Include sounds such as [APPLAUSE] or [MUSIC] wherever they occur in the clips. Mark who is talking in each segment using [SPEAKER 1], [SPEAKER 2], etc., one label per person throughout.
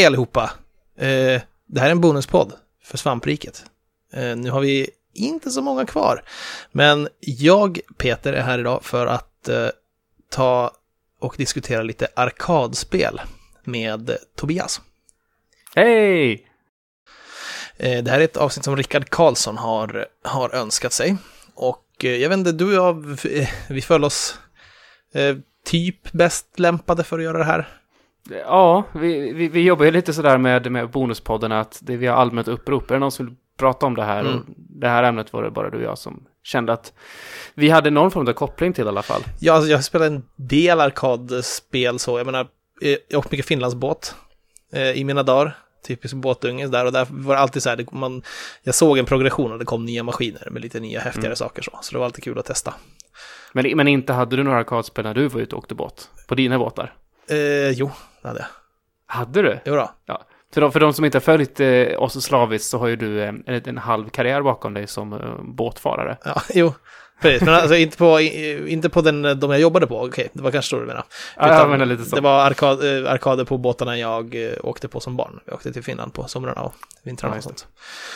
[SPEAKER 1] Hej allihopa! Eh, det här är en bonuspodd för svampriket. Eh, nu har vi inte så många kvar, men jag, Peter, är här idag för att eh, ta och diskutera lite arkadspel med Tobias.
[SPEAKER 2] Hej!
[SPEAKER 1] Eh, det här är ett avsnitt som Rickard Karlsson har, har önskat sig. Och eh, jag vet inte, du och jag, eh, vi föll oss typ bäst lämpade för att göra det här.
[SPEAKER 2] Ja, vi, vi, vi jobbar ju lite sådär med, med bonuspodden att det, vi har allmänt upprop. Är det någon som vill prata om det här?
[SPEAKER 1] Mm.
[SPEAKER 2] Det här ämnet var det bara du och jag som kände att vi hade någon form av koppling till i alla fall.
[SPEAKER 1] Ja, alltså, jag spelat en del arkadspel så, jag menar, eh, jag åkte mycket Finlandsbåt eh, i mina dagar. Typisk båtunge där och där var det alltid så här, det, man, jag såg en progression och det kom nya maskiner med lite nya häftigare
[SPEAKER 2] Mm.
[SPEAKER 1] saker så. Så det var alltid kul att testa.
[SPEAKER 2] Men, men inte hade du några arkadspel när du var ute och åkte båt? På dina båtar?
[SPEAKER 1] Eh, jo, hade.
[SPEAKER 2] Hade du?
[SPEAKER 1] Jo då.
[SPEAKER 2] För de, för de som inte har följt eh, oss slaviskt så har ju du eh, en, en halv karriär bakom dig som eh, båtfarare.
[SPEAKER 1] Ja, [LAUGHS] jo. Precis, men alltså inte på, inte på den, de jag jobbade på, okej, det var kanske så du menar.
[SPEAKER 2] Ja, jag
[SPEAKER 1] Utan
[SPEAKER 2] menar lite så.
[SPEAKER 1] Det var arkad, eh, arkader på båtarna jag eh, åkte på som barn. Jag åkte till Finland på somrarna och vintrarna
[SPEAKER 2] Ja,
[SPEAKER 1] och sånt.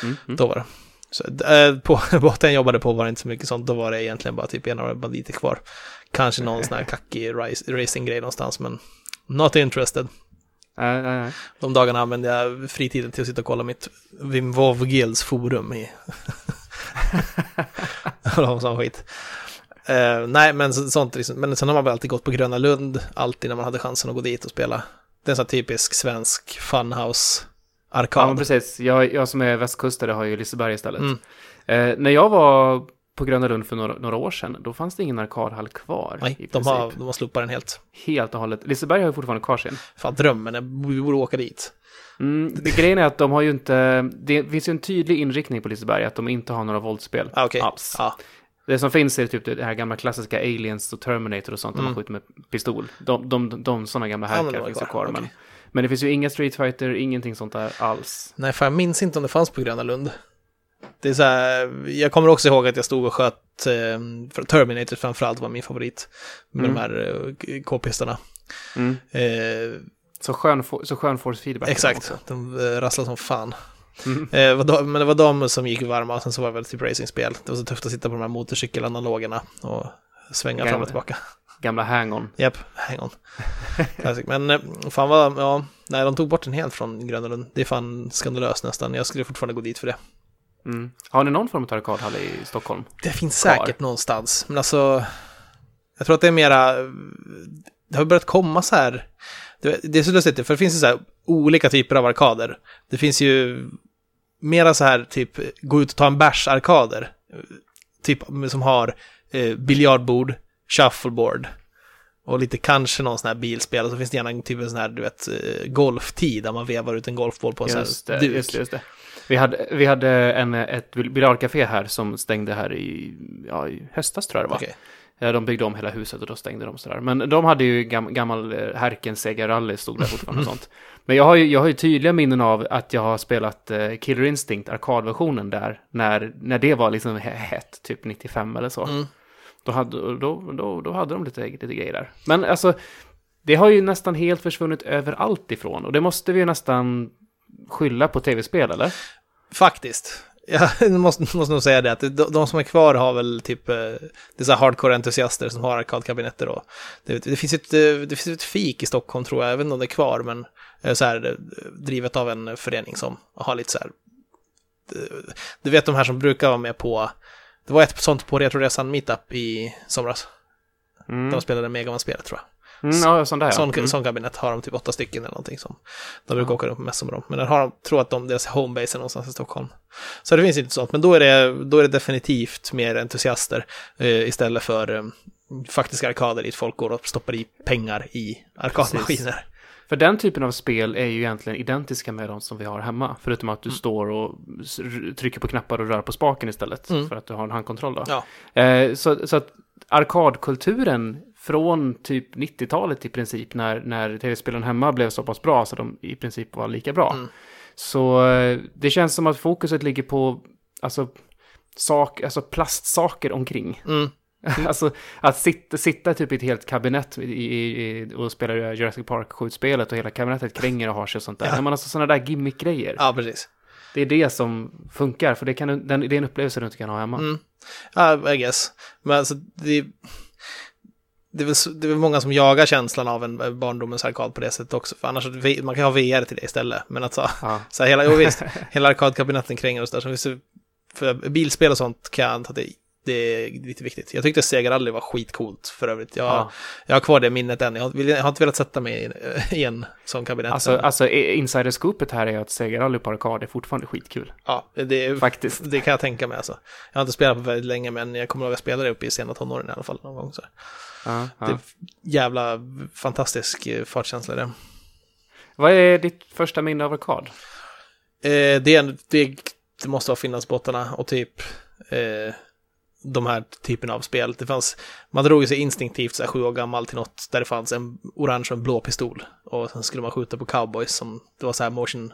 [SPEAKER 2] Mm, mm.
[SPEAKER 1] Då var det. Så, eh, på [LAUGHS] båten jag jobbade på var det inte så mycket sånt. Då var det egentligen bara typ enarmade banditer kvar. Kanske någon sån här kackig racinggrej någonstans, men not interested.
[SPEAKER 2] Nej, nej, nej.
[SPEAKER 1] De dagarna använde jag fritiden till att sitta och kolla mitt Wim Wovgils forum i... [LAUGHS] och sån skit. Eh, nej, men så- sånt liksom. Men sen har man väl alltid gått på Gröna Lund, alltid när man hade chansen att gå dit och spela. Det är en sån typisk svensk funhouse-arkad.
[SPEAKER 2] Ja, men precis. Jag, jag som är västkustare har ju Liseberg istället.
[SPEAKER 1] Mm.
[SPEAKER 2] Eh, när jag var på Gröna Lund för några, några år sedan, då fanns det ingen arkadhall kvar.
[SPEAKER 1] Nej, de har, de har slopat den helt.
[SPEAKER 2] Helt och hållet. Liseberg har ju fortfarande kvar sin.
[SPEAKER 1] Fan, drömmen, vi borde åka dit.
[SPEAKER 2] Mm, det, grejen är att de har ju inte, det finns ju en tydlig inriktning på Liseberg, att de inte har några våldsspel
[SPEAKER 1] Ah, okej.
[SPEAKER 2] alls.
[SPEAKER 1] Ja,
[SPEAKER 2] Det som finns är typ det här gamla klassiska Aliens och Terminator och sånt, där man
[SPEAKER 1] Mm.
[SPEAKER 2] skjuter med pistol. De, de, de, de sådana gamla härkar finns ju
[SPEAKER 1] kvar.
[SPEAKER 2] Men, men det finns ju inga Street Fighter, ingenting sånt där alls.
[SPEAKER 1] nej, för jag minns inte om det fanns på Gröna Lund. Det är så här, jag kommer också ihåg att jag stod och sköt, eh, Terminator framförallt var min favorit. Med
[SPEAKER 2] Mm.
[SPEAKER 1] de här eh, k-pistarna.
[SPEAKER 2] Mm.
[SPEAKER 1] Eh,
[SPEAKER 2] Så skön, fo- så skön force feedback.
[SPEAKER 1] exakt, de eh, rasslade som fan.
[SPEAKER 2] Mm.
[SPEAKER 1] Eh, men det var de som gick varma och sen så var det väl typ racingspel. Det var så tufft att sitta på de här motorcykelanalogerna och svänga fram
[SPEAKER 2] Gamla.
[SPEAKER 1] och tillbaka.
[SPEAKER 2] Gamla hang-on.
[SPEAKER 1] Japp, hang on. Classic. Men eh, fan vad, ja, nej de tog bort den helt från Gröna Lund. Det är fan skandalöst nästan. Jag skulle fortfarande gå dit för det.
[SPEAKER 2] Mm. Har ni någon form av arkadhall i Stockholm?
[SPEAKER 1] Det finns
[SPEAKER 2] Kvar.
[SPEAKER 1] säkert någonstans, men alltså, jag tror att det är mera, det har börjat komma så här, det, är så lustigt, för det finns ju så här olika typer av arkader. Det finns ju mera så här, typ, gå ut och ta en bärs-arkader. Typ som har eh, biljardbord, shuffleboard och lite kanske någon sån här bilspel. Och så finns det gärna en typ av sån här, du vet, eh, golftid där man vevar ut en golfboll på en sån här duk.
[SPEAKER 2] just det, just det. Vi hade, vi hade en, ett biljardcafé här som stängde här i, ja, i höstas tror jag det var.
[SPEAKER 1] Okej.
[SPEAKER 2] Ja, de byggde om hela huset och då stängde de sådär. Men de hade ju gam, gammal eh, Härken Sega Rally stod där fortfarande och [LAUGHS] sånt. Men jag har ju, jag har ju tydliga minnen av att jag har spelat eh, Killer Instinct, arkadversionen där, när, när det var liksom he- hett, typ 95 eller så.
[SPEAKER 1] Mm.
[SPEAKER 2] Då, hade, då, då, då hade de lite, lite grejer där. Men alltså, det har ju nästan helt försvunnit överallt ifrån. Och det måste vi ju nästan skylla på tv-spel, eller?
[SPEAKER 1] Faktiskt. [LAUGHS] Jag måste, måste nog säga det, att de, de som är kvar har väl typ, eh, det är så här hardcore-entusiaster som har arkadkabinetter och det, det, finns ett, eh, det finns ett fik i Stockholm tror jag, inte om det är kvar, men eh, så här, drivet av en förening som har lite så här, du vet de här som brukar vara med på, det var ett sånt på Retroresan Meetup i somras,
[SPEAKER 2] Mm.
[SPEAKER 1] de spelade Megaman-spelet tror jag.
[SPEAKER 2] Mm, ja, sån där ja.
[SPEAKER 1] Sån,
[SPEAKER 2] Mm.
[SPEAKER 1] sån kabinett har de typ åtta stycken eller någonting som de brukar åka runt på mässor med dem. Men den har de, tror att de, deras homebase är någonstans i Stockholm. Så det finns inte sånt, men då är det, då är det definitivt mer entusiaster eh, istället för eh, faktiska arkader dit folk går och stoppar i pengar i arkadmaskiner.
[SPEAKER 2] För den typen av spel är ju egentligen identiska med de som vi har hemma. Förutom att du
[SPEAKER 1] Mm.
[SPEAKER 2] står och trycker på knappar och rör på spaken istället.
[SPEAKER 1] Mm.
[SPEAKER 2] För att du har en handkontroll då.
[SPEAKER 1] Ja.
[SPEAKER 2] Eh, så, så att arkadkulturen från typ 90-talet i princip, när, när tv-spelen hemma blev så pass bra så de i princip var lika bra.
[SPEAKER 1] Mm.
[SPEAKER 2] Så eh, det känns som att fokuset ligger på alltså, sak, alltså plastsaker omkring.
[SPEAKER 1] Mm. [LAUGHS]
[SPEAKER 2] alltså att sitta, sitta typ i ett helt kabinett i, i, och spela Jurassic Park-skjutspelet och hela kabinettet kränger och har sig och sånt där. Ja. Men alltså sådana där gimmick-grejer.
[SPEAKER 1] Ja, precis.
[SPEAKER 2] Det är det som funkar, för det, kan, den, det är en upplevelse du inte kan ha hemma.
[SPEAKER 1] Mm. Ja, I guess. Men alltså, det, det, är väl, det är väl många som jagar känslan av en barndomens arkad på det sättet också. För annars, man kan ha VR till det istället. Men att så, ja. så här, hela, jo, visst, [LAUGHS] hela arkadkabinetten kränger och sådär. för bilspel och sånt kan jag anta att det det är lite viktigt. Jag tyckte Sega Rally var skitcoolt för övrigt. Jag, ja. jag har kvar det minnet än. Jag har, jag har inte velat sätta mig i, [LAUGHS] en sån kabinett.
[SPEAKER 2] Alltså, alltså insiderscoopet här är att Sega Rally på arkad är fortfarande skitkul.
[SPEAKER 1] Ja, det är, faktiskt. Det kan jag tänka mig alltså. Jag har inte spelat på väldigt länge, men jag kommer ihåg att jag spelade uppe i sena tonåren i alla fall någon gång. Så. Ja, ja. Det är jävla fantastisk eh, fartkänsla det.
[SPEAKER 2] Vad är ditt första minne av arkad?
[SPEAKER 1] Eh, det, det, det måste ha finnas båtarna och typ eh, de här typerna av spel. Det fanns, man drog sig instinktivt så här, sju år gammal till något där det fanns en orange och en blå pistol. Och sen skulle man skjuta på cowboys som, det var så här motion,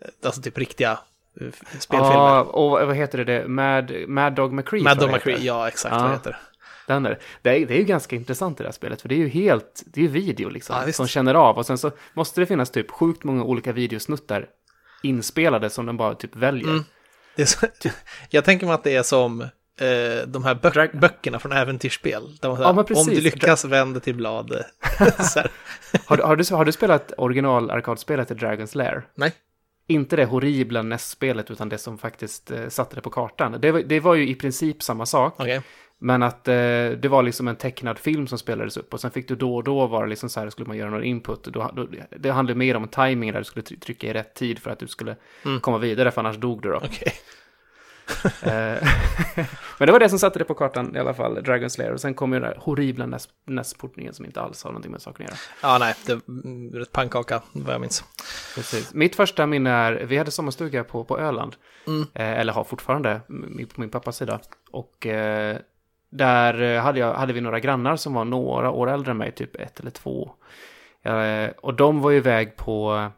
[SPEAKER 1] eh, alltså typ riktiga eh, spelfilmer. Ja,
[SPEAKER 2] och vad heter det, Mad, Mad Dog McCree?
[SPEAKER 1] Mad Dog McCree, ja exakt ja. vad det heter.
[SPEAKER 2] Den är, det, är, det är ju ganska intressant det där spelet, för det är ju helt, det är ju video liksom, ja, som känner av. Och sen så måste det finnas typ sjukt många olika videosnuttar inspelade som den bara typ väljer. Mm.
[SPEAKER 1] Så, [LAUGHS] jag tänker mig att det är som eh, de här bö böckerna från äventyrsspel. Där man
[SPEAKER 2] ja,
[SPEAKER 1] om du lyckas vända till blad. [LAUGHS]
[SPEAKER 2] har, har, du, har du spelat original arkadspelet i Dragon's Lair?
[SPEAKER 1] Nej.
[SPEAKER 2] Inte det horribla NES-spelet, utan det som faktiskt eh, satte det på kartan. Det, det, var ju i princip samma sak.
[SPEAKER 1] Okay.
[SPEAKER 2] Men att eh, det var liksom en tecknad film som spelades upp och sen fick du då och då vara liksom så här, skulle man göra någon input. Då, då, det handlade mer om timing där du skulle trycka i rätt tid för att du skulle mm. komma vidare, för annars dog du då.
[SPEAKER 1] Okay. [LAUGHS]
[SPEAKER 2] Eh, [LAUGHS] men det var det som satte det på kartan i alla fall, Dragon Slayer. Och sen kom ju den där horribla NES-portningen som inte alls har någonting med saken att göra.
[SPEAKER 1] Ja, nej, det är ett pannkaka, vad jag minns.
[SPEAKER 2] Precis. Mitt första minne är, vi hade sommarstuga på, på Öland. Mm. Eh, eller har fortfarande, på min pappas sida. Och eh, där hade, jag, hade vi några grannar som var några år äldre än mig, typ ett eller två. Eh, och de var ju iväg på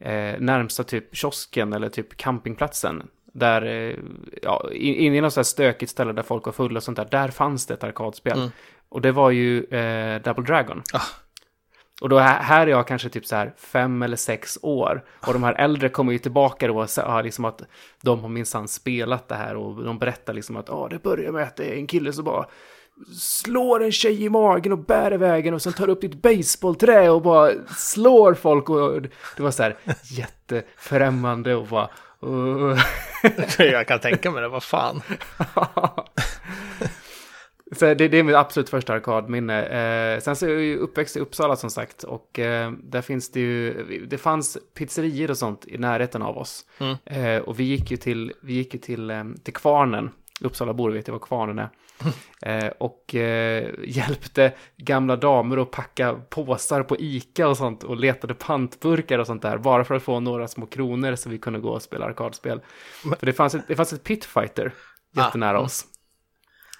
[SPEAKER 2] eh, närmsta typ kiosken eller typ campingplatsen där, eh, ja, inne i något sånt stökigt ställe där folk var fulla och sånt där, där fanns det ett arkadspel. Mm. Och det var ju eh, Double Dragon.
[SPEAKER 1] Ah.
[SPEAKER 2] Och då här är jag kanske typ så här fem eller sex år. Och de här äldre kommer ju tillbaka då och säger liksom att de har minsann spelat det här. Och de berättar liksom att ah, det börjar med att det är en kille som bara slår en tjej i magen och bär iväg och sen tar upp ditt baseballträ och bara slår folk. Och det var så här [LAUGHS] jättefrämmande och bara
[SPEAKER 1] Uh. jag kan tänka mig det, vad fan. [LAUGHS] [LAUGHS]
[SPEAKER 2] så det, det, är mitt absolut första arkadminne. Eh, sen så är jag ju uppväxt i Uppsala som sagt. Och eh, där finns det ju, det fanns pizzerior och sånt i närheten av oss. Mm. Eh, och vi gick ju till, vi gick ju till, eh, till Kvarnen. Uppsalabor vet jag vad Kvarnen är. [LAUGHS] Eh, och eh, hjälpte gamla damer att packa påsar på Ica och sånt och letade pantburkar och sånt där bara för att få några små kronor så vi kunde gå och spela arkadspel. Men... För det fanns ett, det fanns ett pitfighter jättenära ah. oss.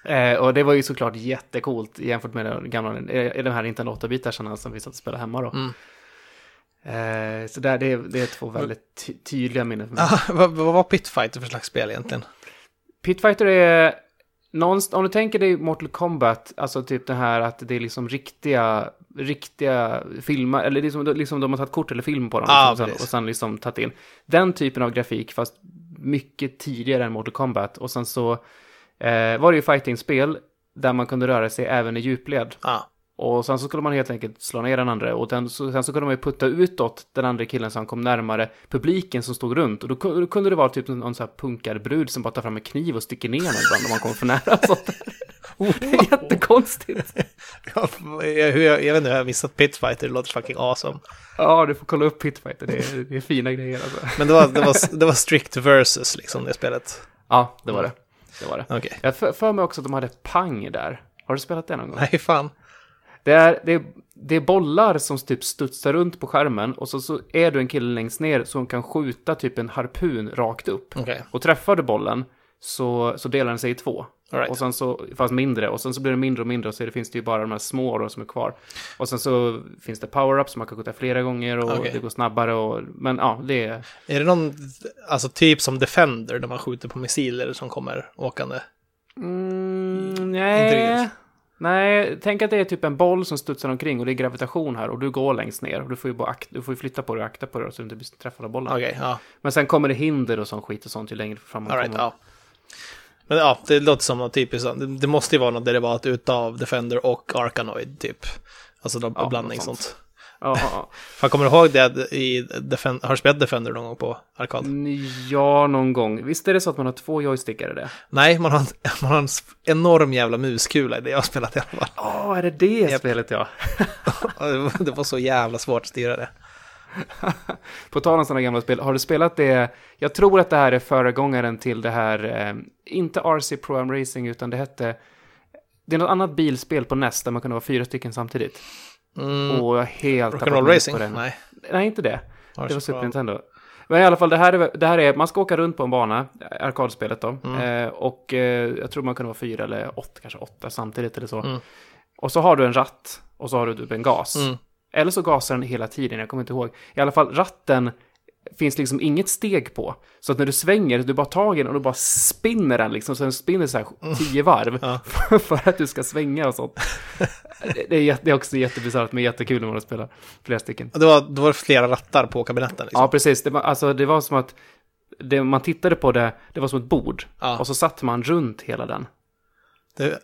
[SPEAKER 2] Eh, och det var ju såklart jättecoolt jämfört med de gamla, eh, de här Nintendo 8-bitarna som vi satt och spelade hemma då. Mm. Eh, så där, det, är, det är två väldigt ty tydliga minnen för mig.
[SPEAKER 1] Ah, [LAUGHS] vad, vad var Pitfighter för slags spel egentligen?
[SPEAKER 2] Pitfighter är Någonstans, om du tänker dig Mortal Kombat, alltså typ det här att det är liksom riktiga, riktiga filmer, eller liksom, liksom de har tagit kort eller film på dem
[SPEAKER 1] ah,
[SPEAKER 2] liksom, och sen liksom tagit in. Den typen av grafik, fast mycket tidigare än Mortal Kombat. Och sen så eh, var det ju fighting-spel där man kunde röra sig även i djupled.
[SPEAKER 1] Ah.
[SPEAKER 2] Och sen så skulle man helt enkelt slå ner den andra och den, så, sen så kunde man ju putta utåt den andra killen som kom närmare publiken som stod runt. Och då, då kunde det vara typ någon sån här punkarbrud som bara tar fram en kniv och sticker ner någon ibland om man kommer för nära. Sånt [LAUGHS] [LAUGHS] Det är jättekonstigt. [LAUGHS]
[SPEAKER 1] jag, jag, jag, vet inte, jag har missat Pitfighter, det låter fucking awesome.
[SPEAKER 2] Ja, du får kolla upp Pitfighter, det är, det är fina grejer alltså.
[SPEAKER 1] Men det var, det, var, det var strict versus liksom, det spelet?
[SPEAKER 2] Ja, det var det. Det var det.
[SPEAKER 1] Okay.
[SPEAKER 2] Jag för, för mig också att de hade Pang där. Har du spelat det någon gång?
[SPEAKER 1] Nej, fan.
[SPEAKER 2] Det är, det, är, det är bollar som typ studsar runt på skärmen och så, så är du en kille längst ner som kan skjuta typ en harpun rakt upp.
[SPEAKER 1] Okay.
[SPEAKER 2] Och träffar du bollen så, så delar den sig i två.
[SPEAKER 1] Right.
[SPEAKER 2] Och sen så, fast mindre, och sen så blir det mindre och mindre och så det finns det ju bara de här små då som är kvar. Och sen så finns det power-ups som man kan skjuta flera gånger och okay. det går snabbare och, men ja, det är...
[SPEAKER 1] Är det någon, alltså typ som Defender där man skjuter på missiler som kommer åkande?
[SPEAKER 2] Mm, Nej. Nej, tänk att det är typ en boll som studsar omkring och det är gravitation här och du går längst ner och du får ju bara du får flytta på dig och akta på dig så du inte blir träffad av bollen.
[SPEAKER 1] Okej, ja.
[SPEAKER 2] Men sen kommer det hinder och sån skit och sånt ju längre fram man
[SPEAKER 1] All right,
[SPEAKER 2] kommer.
[SPEAKER 1] ja. Men ja, det låter som något typiskt. Det, måste ju vara något derivat utav Defender och Arkanoid, typ. Alltså någon
[SPEAKER 2] Ja,
[SPEAKER 1] blandning
[SPEAKER 2] något
[SPEAKER 1] sånt.
[SPEAKER 2] sånt. [LAUGHS] Ja, ja.
[SPEAKER 1] Fan, kommer du ihåg det i Defender, har du spelat Defender någon gång på arkad?
[SPEAKER 2] Ja, någon gång. Visst är det så att man har två joystickar i det?
[SPEAKER 1] Nej, man har, en, [LAUGHS] man har en enorm jävla muskula i det jag har spelat i alla fall.
[SPEAKER 2] Ja, är det det
[SPEAKER 1] Japp.
[SPEAKER 2] spelet ja? [LAUGHS]
[SPEAKER 1] Det var så jävla svårt att styra det.
[SPEAKER 2] På tal om sådana gamla spel, har du spelat det? Jag tror att det här är föregångaren till det här, eh, inte RC Pro Am Racing, utan det hette, det är något annat bilspel på NES där man kunde vara fyra stycken samtidigt.
[SPEAKER 1] Mm.
[SPEAKER 2] Och jag helt
[SPEAKER 1] Rock'n'Roll Racing?
[SPEAKER 2] på den.
[SPEAKER 1] Nej.
[SPEAKER 2] Nej, inte det.
[SPEAKER 1] Har
[SPEAKER 2] Det var Super. Nintendo. Men i alla fall, det här är, det här är man ska åka runt på en bana, arkadspelet då.
[SPEAKER 1] Mm.
[SPEAKER 2] Eh, och eh, jag tror man kunde vara fyra eller åtta, kanske åtta samtidigt eller så.
[SPEAKER 1] Mm.
[SPEAKER 2] Och så har du en ratt och så har du typ en gas.
[SPEAKER 1] Mm.
[SPEAKER 2] Eller så gasar den hela tiden, jag kommer inte ihåg. I alla fall, ratten finns liksom inget steg på. Så att när du svänger, du bara tar den och du bara spinner den liksom, så den spinner så här tio varv. [LAUGHS]
[SPEAKER 1] Ja. [LAUGHS]
[SPEAKER 2] för att du ska svänga och sånt. Det- är, jätte- det är också jättebisarrt, men jättekul när man spelar flera stycken.
[SPEAKER 1] Det var, då var det flera rattar på kabinetten. Liksom.
[SPEAKER 2] Ja, precis. Det var, alltså, det var som att det, man tittade på det, det var som ett bord.
[SPEAKER 1] Ja.
[SPEAKER 2] Och så satt man runt hela den.
[SPEAKER 1] Det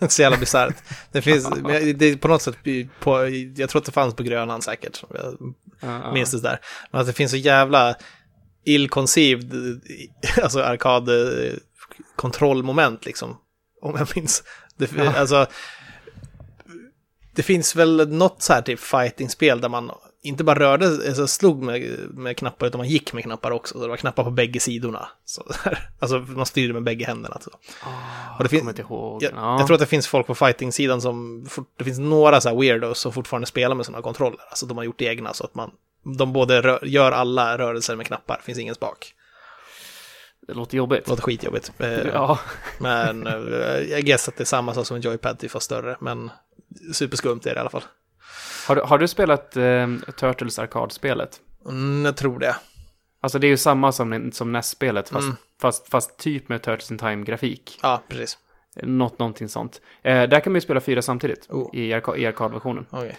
[SPEAKER 1] är [LAUGHS] så jävla bisarrt. Det finns, det är på något sätt, på, jag tror att det fanns på Grönland säkert, jag
[SPEAKER 2] Ja, ja.
[SPEAKER 1] minns det där. Men att det finns så jävla ill-conceived, [LAUGHS] alltså arkad eh, kontrollmoment liksom. Om jag minns. Det. Alltså, det finns väl något så här typ fighting-spel där man inte bara rörde, alltså slog med, med knappar, utan man gick med knappar också. Så det var knappar på bägge sidorna. Så, [LAUGHS] alltså man styrde med bägge händerna. Så.
[SPEAKER 2] Ah,
[SPEAKER 1] Och det
[SPEAKER 2] jag
[SPEAKER 1] fin-
[SPEAKER 2] kommer inte ihåg.
[SPEAKER 1] Jag,
[SPEAKER 2] ja.
[SPEAKER 1] jag tror att det finns folk på fighting-sidan som, det finns några så här weirdos som fortfarande spelar med sådana kontroller. Alltså de har gjort egna så att man, de både rör, gör alla rörelser med knappar, finns ingen spak.
[SPEAKER 2] Det låter jobbigt.
[SPEAKER 1] Det låter skitjobbigt. Eh, [LAUGHS]
[SPEAKER 2] Ja,
[SPEAKER 1] Men eh, jag guess att det är samma sak som en joypad, fast större. Men superskumt är det i alla fall.
[SPEAKER 2] Har, du, har du spelat eh, Turtles arkadspelet?
[SPEAKER 1] Mm, jag tror det.
[SPEAKER 2] Alltså det är ju samma som, som NES-spelet, fast,
[SPEAKER 1] Mm.
[SPEAKER 2] fast, fast typ med Turtles in Time-grafik.
[SPEAKER 1] Ja, precis.
[SPEAKER 2] Något, någonting sånt. Eh, där kan man ju spela fyra samtidigt
[SPEAKER 1] Oh.
[SPEAKER 2] i, arka, i arkadversionen.
[SPEAKER 1] Okej.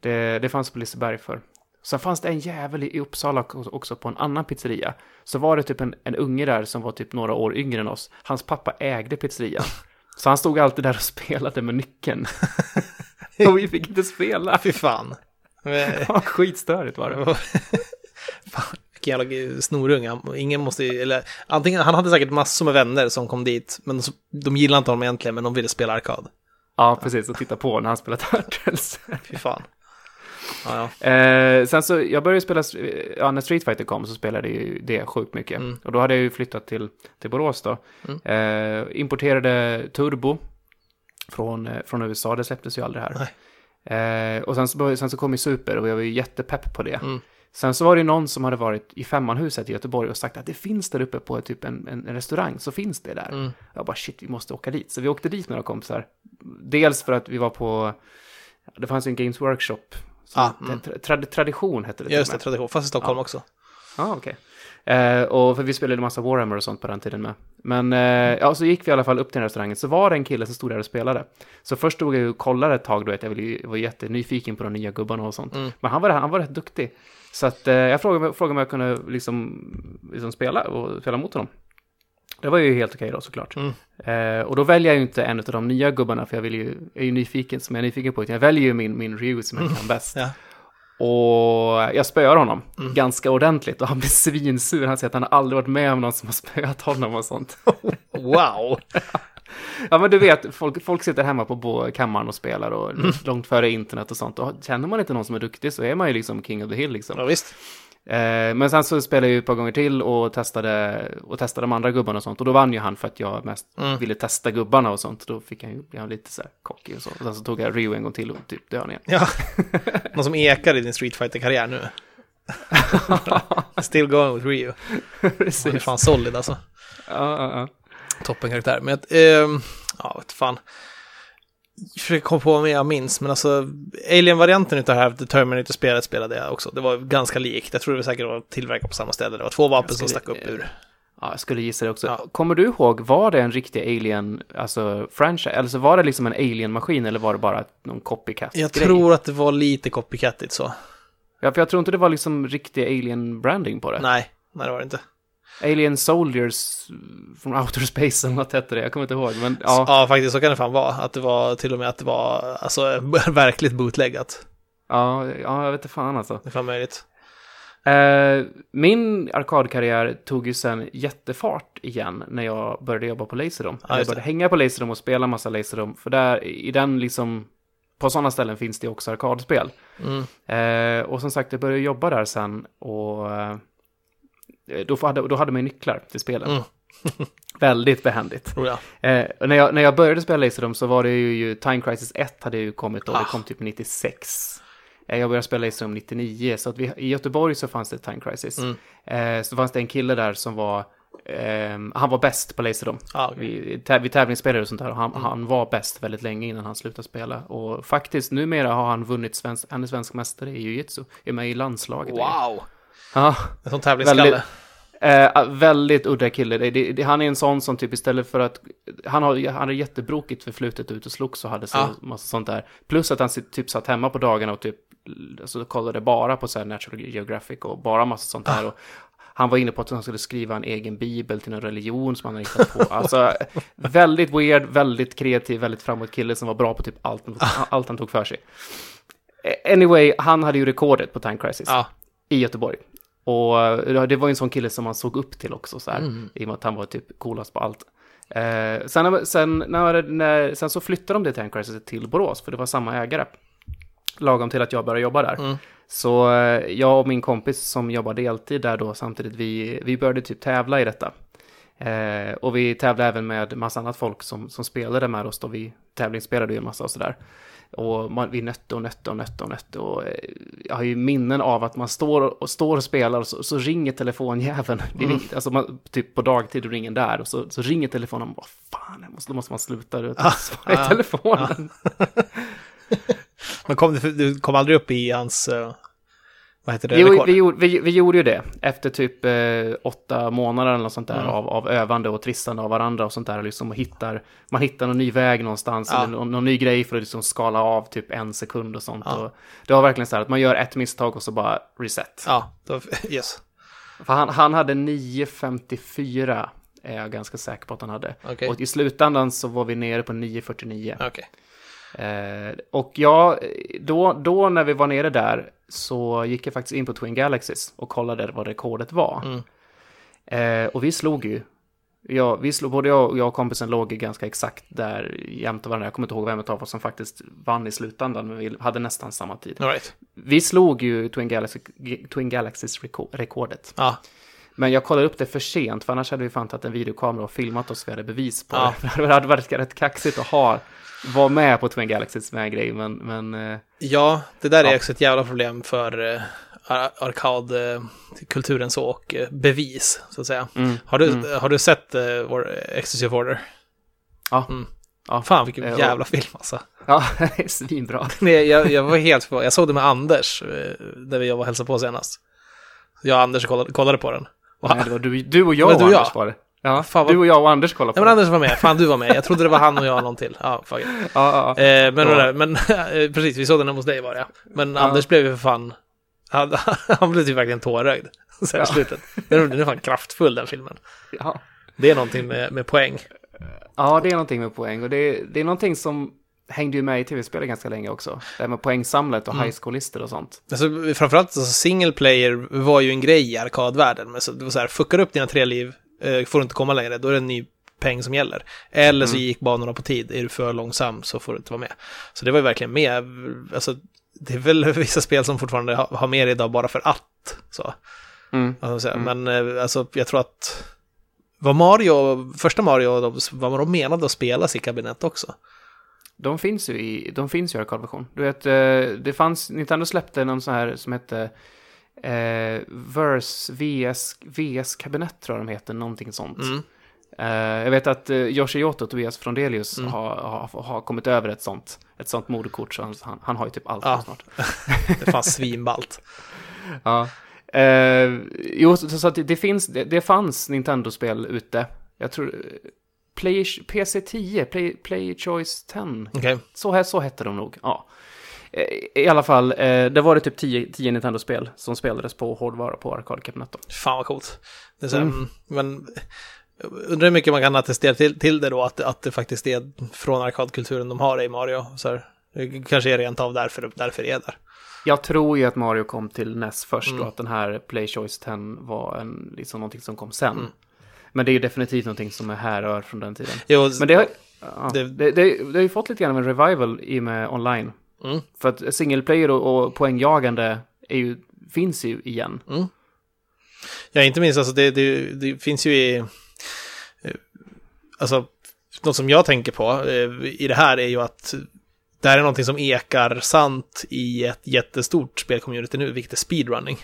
[SPEAKER 2] Det, det fanns på Liseberg för. Sen fanns det en jävel i Uppsala också på en annan pizzeria. Så var det typ en, en unge där som var typ några år yngre än oss. Hans pappa ägde pizzerian. [LAUGHS] Så han stod alltid där och spelade med nyckeln. [LAUGHS] [LAUGHS] och vi fick inte spela.
[SPEAKER 1] Fy fan.
[SPEAKER 2] Ja, Skitstörigt var det. [LAUGHS]
[SPEAKER 1] Fan, vilken jävla snorunge. Han- Ingen måste ju, eller antingen, han hade säkert massor med vänner som kom dit, men de, de gillade inte honom egentligen, men de ville spela arkad.
[SPEAKER 2] Ja, precis. Och titta på när han spelade Turtles. [LAUGHS]
[SPEAKER 1] Fy fan. Ja, ja.
[SPEAKER 2] Eh, sen så, jag började spela, ja, när Street Fighter kom så spelade jag ju det sjukt mycket.
[SPEAKER 1] Mm.
[SPEAKER 2] Och då hade jag ju flyttat till, till Borås då.
[SPEAKER 1] Mm.
[SPEAKER 2] Eh, importerade Turbo från, eh, från USA, det släpptes ju aldrig här. Eh, och sen så, sen så kom ju Super och jag var ju jättepepp på det.
[SPEAKER 1] Mm.
[SPEAKER 2] Sen så var det någon som hade varit i Femmanhuset i Göteborg och sagt att det finns där uppe på typ en, en, en restaurang, så finns det där.
[SPEAKER 1] Mm.
[SPEAKER 2] Jag bara shit, vi måste åka dit. Så vi åkte dit några kompisar. Dels för att vi var på, det fanns ju en Games Workshop.
[SPEAKER 1] Ah, mm.
[SPEAKER 2] tra, trad, tradition hette det
[SPEAKER 1] Just det,
[SPEAKER 2] med.
[SPEAKER 1] tradition. Fast i Stockholm
[SPEAKER 2] Ja.
[SPEAKER 1] också.
[SPEAKER 2] Ja, okej. Eh, och för vi spelade massa Warhammer och sånt på den tiden med. Men eh, ja, så gick vi i alla fall upp till den restaurangen. Så var det en kille som stod där och spelade. Så först stod jag och kollade ett tag, då jag, var jättenyfiken på de nya gubbarna och sånt.
[SPEAKER 1] Mm.
[SPEAKER 2] Men han var, han var rätt duktig. Så att eh, jag frågade, frågade om jag kunde liksom, liksom spela och spela mot honom. Det var ju helt okej då såklart.
[SPEAKER 1] Mm.
[SPEAKER 2] Eh, och då väljer jag ju inte en av de nya gubbarna, för jag vill ju, är ju nyfiken, som jag är nyfiken på. utan Jag väljer ju min, min Ryu som jag kan bäst.
[SPEAKER 1] Ja.
[SPEAKER 2] Och jag spöar honom
[SPEAKER 1] Mm.
[SPEAKER 2] ganska ordentligt och han blir svinsur. Han säger att han aldrig varit med om någon som har spöat honom och sånt. [LAUGHS]
[SPEAKER 1] Wow! [LAUGHS]
[SPEAKER 2] Ja men du vet, folk, folk sitter hemma på kammaren och spelar och
[SPEAKER 1] Mm.
[SPEAKER 2] långt före internet och sånt. Och känner man inte någon som är duktig så är man ju liksom king of the hill liksom.
[SPEAKER 1] Ja, visst.
[SPEAKER 2] Eh, men sen så spelade jag ju ett par gånger till och testade, och testade de andra gubbarna och sånt. Och då vann ju han för att jag mest
[SPEAKER 1] Mm. ville
[SPEAKER 2] testa gubbarna och sånt. Då fick han ju, han lite så här cocky och så. Och sen så tog jag Rio en gång till och typ dödade igen.
[SPEAKER 1] Ja. [LAUGHS] Någon som ekar i din Street fighter karriär nu. [LAUGHS] Still going with Rio. Han är
[SPEAKER 2] Precis.
[SPEAKER 1] fan solid alltså.
[SPEAKER 2] Ja, ja, ja.
[SPEAKER 1] Toppenkaraktär. Men att, ehm, ja, vet fan. Försöker komma på vad jag minns, men alltså Alien-varianten utav det här The Terminator-spelet spelade jag också. Det var ganska likt. Jag tror det var säkert var tillverkat på samma ställe. Det var två vapen
[SPEAKER 2] Ganska
[SPEAKER 1] som stack upp ur.
[SPEAKER 2] Ja, jag skulle gissa det också.
[SPEAKER 1] Ja.
[SPEAKER 2] Kommer du ihåg, var det en riktig Alien, alltså franchise? Eller så var det liksom en Alien-maskin eller var det bara någon copycat?
[SPEAKER 1] Jag tror att det var lite copycatigt så.
[SPEAKER 2] Ja, för jag tror inte det var liksom riktig Alien-branding på det.
[SPEAKER 1] Nej, nej det var det inte.
[SPEAKER 2] Alien Soldiers from Outer Space eller något hette det, jag kommer inte ihåg. Men ja,
[SPEAKER 1] Ja. faktiskt så kan det fan vara. Att det var till och med att det var alltså [LAUGHS] verkligt bootleggat.
[SPEAKER 2] ja, ja, jag vet inte fan alltså.
[SPEAKER 1] Det är fan möjligt.
[SPEAKER 2] Eh, min arkadkarriär tog ju sen jättefart igen när jag började jobba på Laserdome.
[SPEAKER 1] Ja,
[SPEAKER 2] jag började hänga på Laserdome och spela massa Laserdome. För där, i den liksom, på sådana ställen finns det också arkadspel.
[SPEAKER 1] Mm.
[SPEAKER 2] Eh, och som sagt, jag började jobba där sen och eh, då, hade, då hade man ju nycklar till spelen.
[SPEAKER 1] Mm. [LAUGHS]
[SPEAKER 2] Väldigt behändigt.
[SPEAKER 1] Tror jag.
[SPEAKER 2] Eh, när, jag, när jag började spela Laserdome så var det ju, Time Crisis 1 hade ju kommit då, det
[SPEAKER 1] Ah.
[SPEAKER 2] kom typ 96. Eh, jag började spela Laserdome 99, så att vi, i Göteborg så fanns det Time Crisis.
[SPEAKER 1] Mm.
[SPEAKER 2] Eh, så fanns det en kille där som var, ehm, han var bäst på Laserdome.
[SPEAKER 1] Ja, okej.
[SPEAKER 2] Vi, tä, vi tävlingsspelade och sånt där och han,
[SPEAKER 1] Mm.
[SPEAKER 2] han var bäst väldigt länge innan han slutade spela. Och faktiskt numera har han vunnit svensk, han är svensk mästare i jujutsu, är med i landslaget.
[SPEAKER 1] Wow!
[SPEAKER 2] Ja,
[SPEAKER 1] En sån tävlingsskalle.
[SPEAKER 2] Väldigt- Eh, väldigt udda kille. Det, det, det, han är en sån som typ istället för att... Han har, han har jättebrokigt förflutet ut och slogs och hade så
[SPEAKER 1] Ja.
[SPEAKER 2] massa sånt där. Plus att han typ satt hemma på dagarna och typ alltså, kollade bara på så här Natural Geographic och bara massa sånt där. Och han var inne på att han skulle skriva en egen bibel till en religion som han hade hittat på. [LAUGHS] Alltså, väldigt weird, väldigt kreativ, väldigt framåt kille som var bra på typ allt, allt han tog för sig. Eh, Anyway, han hade ju rekordet på Time Crisis
[SPEAKER 1] Ja.
[SPEAKER 2] I Göteborg. Och eh, det var ju en sån kille som man såg upp till också, så här,
[SPEAKER 1] Mm.
[SPEAKER 2] i och med att han var typ coolast på allt. Eh, sen, sen, när, när, sen så flyttade de det Time Crisis till Borås, för det var samma ägare. Lagom till att jag började jobba där.
[SPEAKER 1] Mm.
[SPEAKER 2] Så eh, jag och min kompis som jobbar deltid där då samtidigt, vi, vi började typ tävla i detta. Eh, och vi tävlade även med massa annat folk som, som spelade med oss då. Vi tävlingsspelade ju en massa och sådär. Och man, vi nötte och nötte och nötte och nötte. Och eh, jag har ju minnen av att man står och, står och spelar och så, så ringer telefonjäveln. [LAUGHS] Ring, Alltså man, typ på dagtid och ringer där och så, så ringer telefonen och bara fan, måste, då måste man sluta vet, [LAUGHS] svara i
[SPEAKER 1] ah,
[SPEAKER 2] telefonen. [LAUGHS]
[SPEAKER 1] Men kom, du, du kom aldrig upp i hans, eh, vad heter det,
[SPEAKER 2] Jo,
[SPEAKER 1] rekord?
[SPEAKER 2] vi, gjorde, vi, vi gjorde ju det efter typ eh, åtta månader eller något sånt där
[SPEAKER 1] Mm.
[SPEAKER 2] av, av övande och trissande av varandra och sånt där. Liksom, och hittar, man hittar någon ny väg någonstans
[SPEAKER 1] Ja.
[SPEAKER 2] eller någon, någon ny grej för att liksom skala av typ en sekund och sånt.
[SPEAKER 1] Ja.
[SPEAKER 2] Och det var verkligen så här att man gör ett misstag och så bara reset.
[SPEAKER 1] Ja, då, yes.
[SPEAKER 2] För han, han hade 9.54 är jag ganska säker på att han hade.
[SPEAKER 1] Okej.
[SPEAKER 2] Och i slutändan så var vi nere på 9.49.
[SPEAKER 1] Okej.
[SPEAKER 2] Eh, och ja, då, då när vi var nere där så gick jag faktiskt in på Twin Galaxies och kollade vad rekordet var.
[SPEAKER 1] Mm.
[SPEAKER 2] Eh, och vi slog ju. Ja, vi slog, både jag och, jag och kompisen låg ju ganska exakt där jämte varandra. Jag kommer inte ihåg vem av oss som faktiskt vann i slutändan, men vi hade nästan samma tid.
[SPEAKER 1] Right.
[SPEAKER 2] Vi slog ju Twin, Galaxy, Twin Galaxies reko- rekordet.
[SPEAKER 1] Ja,
[SPEAKER 2] Men jag kollade upp det för sent, för annars hade vi fan tagit en videokamera och filmat oss, vi hade bevis på
[SPEAKER 1] Ja.
[SPEAKER 2] det. [LAUGHS] Det hade varit rätt kaxigt att ha, vara med på Twin Galaxies med grej, men, men eh,
[SPEAKER 1] ja det där är
[SPEAKER 2] Ja.
[SPEAKER 1] också ett jävla problem för eh, ar- arkadkulturen så och eh, bevis, så att säga.
[SPEAKER 2] mm,
[SPEAKER 1] Har du,
[SPEAKER 2] mm.
[SPEAKER 1] har du sett uh, vår Exclusive Order?
[SPEAKER 2] Ja.
[SPEAKER 1] Mm.
[SPEAKER 2] Ja.
[SPEAKER 1] Fan vilken
[SPEAKER 2] Eh, och-
[SPEAKER 1] jävla film alltså.
[SPEAKER 2] Ja, [LAUGHS] det är svinbra. [LAUGHS]
[SPEAKER 1] Nej, jag, jag var helt förvånad. Jag såg det med Anders, eh, där vi var och hälsade på senast. Jag och Anders kollade, kollade på den. Och,
[SPEAKER 2] Nej, det var du, du och jag och
[SPEAKER 1] du och
[SPEAKER 2] Anders
[SPEAKER 1] jag?
[SPEAKER 2] var det. Ja,
[SPEAKER 1] Fan, vad-
[SPEAKER 2] du och jag och Anders kollade på
[SPEAKER 1] Nej men. Anders var med, fan du var med. Jag trodde det var han och jag och någon till. Ja, fuck it.
[SPEAKER 2] Ja, ja,
[SPEAKER 1] Eh, men,
[SPEAKER 2] Ja.
[SPEAKER 1] där, men [LAUGHS] eh, precis, vi såg den hemma hos dig var det ja. Men
[SPEAKER 2] Ja.
[SPEAKER 1] Anders blev ju för fan, han, [LAUGHS] han blev typ verkligen tårögd. [LAUGHS] Sen
[SPEAKER 2] Ja.
[SPEAKER 1] slutet. Den är fan kraftfull den filmen.
[SPEAKER 2] ja.
[SPEAKER 1] Det är någonting med, med poäng.
[SPEAKER 2] ja, det är någonting med poäng. Och det, det är någonting som hängde ju med i tv-spel ganska länge också. Det här med poängsamlet och
[SPEAKER 1] Mm.
[SPEAKER 2] high school-listor och sånt.
[SPEAKER 1] Alltså, framförallt alltså, single player var ju en grej i arkadvärlden. Men så, det var så här, fuckar upp dina tre liv, eh, får du inte komma längre, då är det en ny peng som gäller. Eller så
[SPEAKER 2] Mm.
[SPEAKER 1] gick banorna på tid, är du för långsam så får du inte vara med. Så det var ju verkligen med, alltså, det är väl [LAUGHS] vissa spel som fortfarande har, har med idag bara för att. Så.
[SPEAKER 2] Mm.
[SPEAKER 1] säga.
[SPEAKER 2] Mm.
[SPEAKER 1] Men eh, alltså, jag tror att var Mario, första Mario, de, var de menade att spelas i kabinett också?
[SPEAKER 2] De finns ju i, de finns ju i arkadversion. Du vet, eh, det fanns, Nintendo släppte någon sån här som hette eh, Verse VS, VS-kabinett tror jag de heter, någonting sånt.
[SPEAKER 1] Mm.
[SPEAKER 2] Eh, jag vet att uh, Yoshioto, Tobias Frondelius,
[SPEAKER 1] Mm.
[SPEAKER 2] har, har, har kommit över ett sånt, ett sånt moderkort, så han, han, han har ju typ allt
[SPEAKER 1] Ja.
[SPEAKER 2] snart. [LAUGHS]
[SPEAKER 1] Det fanns svinballt. [LAUGHS]
[SPEAKER 2] Ja. Eh, jo, så, så att det, det finns, det, det fanns Nintendo-spel ute. Jag tror... Play, PC10, Play, Play Choice 10.
[SPEAKER 1] Okej.
[SPEAKER 2] Så, här, så hette de nog, ja. Eh, I alla fall, eh, det var det typ 10, 10 Nintendo-spel som spelades på hårdvara på arkadkabinettet.
[SPEAKER 1] Fan vad coolt. Det är så,
[SPEAKER 2] Mm.
[SPEAKER 1] Men undrar hur mycket man kan attestera till, till det då, att, att det faktiskt är från arkadkulturen de har i Mario. Så här, det kanske är rent av därför, därför det är där.
[SPEAKER 2] Jag tror ju att Mario kom till NES först
[SPEAKER 1] Mm.
[SPEAKER 2] och att den här Play Choice 10 var en, liksom någonting som kom sen.
[SPEAKER 1] Mm.
[SPEAKER 2] Men det är ju definitivt någonting som är härrör från den tiden.
[SPEAKER 1] Jo,
[SPEAKER 2] Men det har, ja,
[SPEAKER 1] Det-
[SPEAKER 2] det, det, det, har ju fått lite grann av en revival i och med online.
[SPEAKER 1] Mm.
[SPEAKER 2] För att single player och, och poängjagande är ju, finns ju igen.
[SPEAKER 1] Ja, inte minst, alltså det, det, det finns ju i... eh, Alltså, något som jag tänker på eh, i det här är ju att det här är någonting som ekar sant i ett jättestort spelcommunity nu, vilket är speedrunning.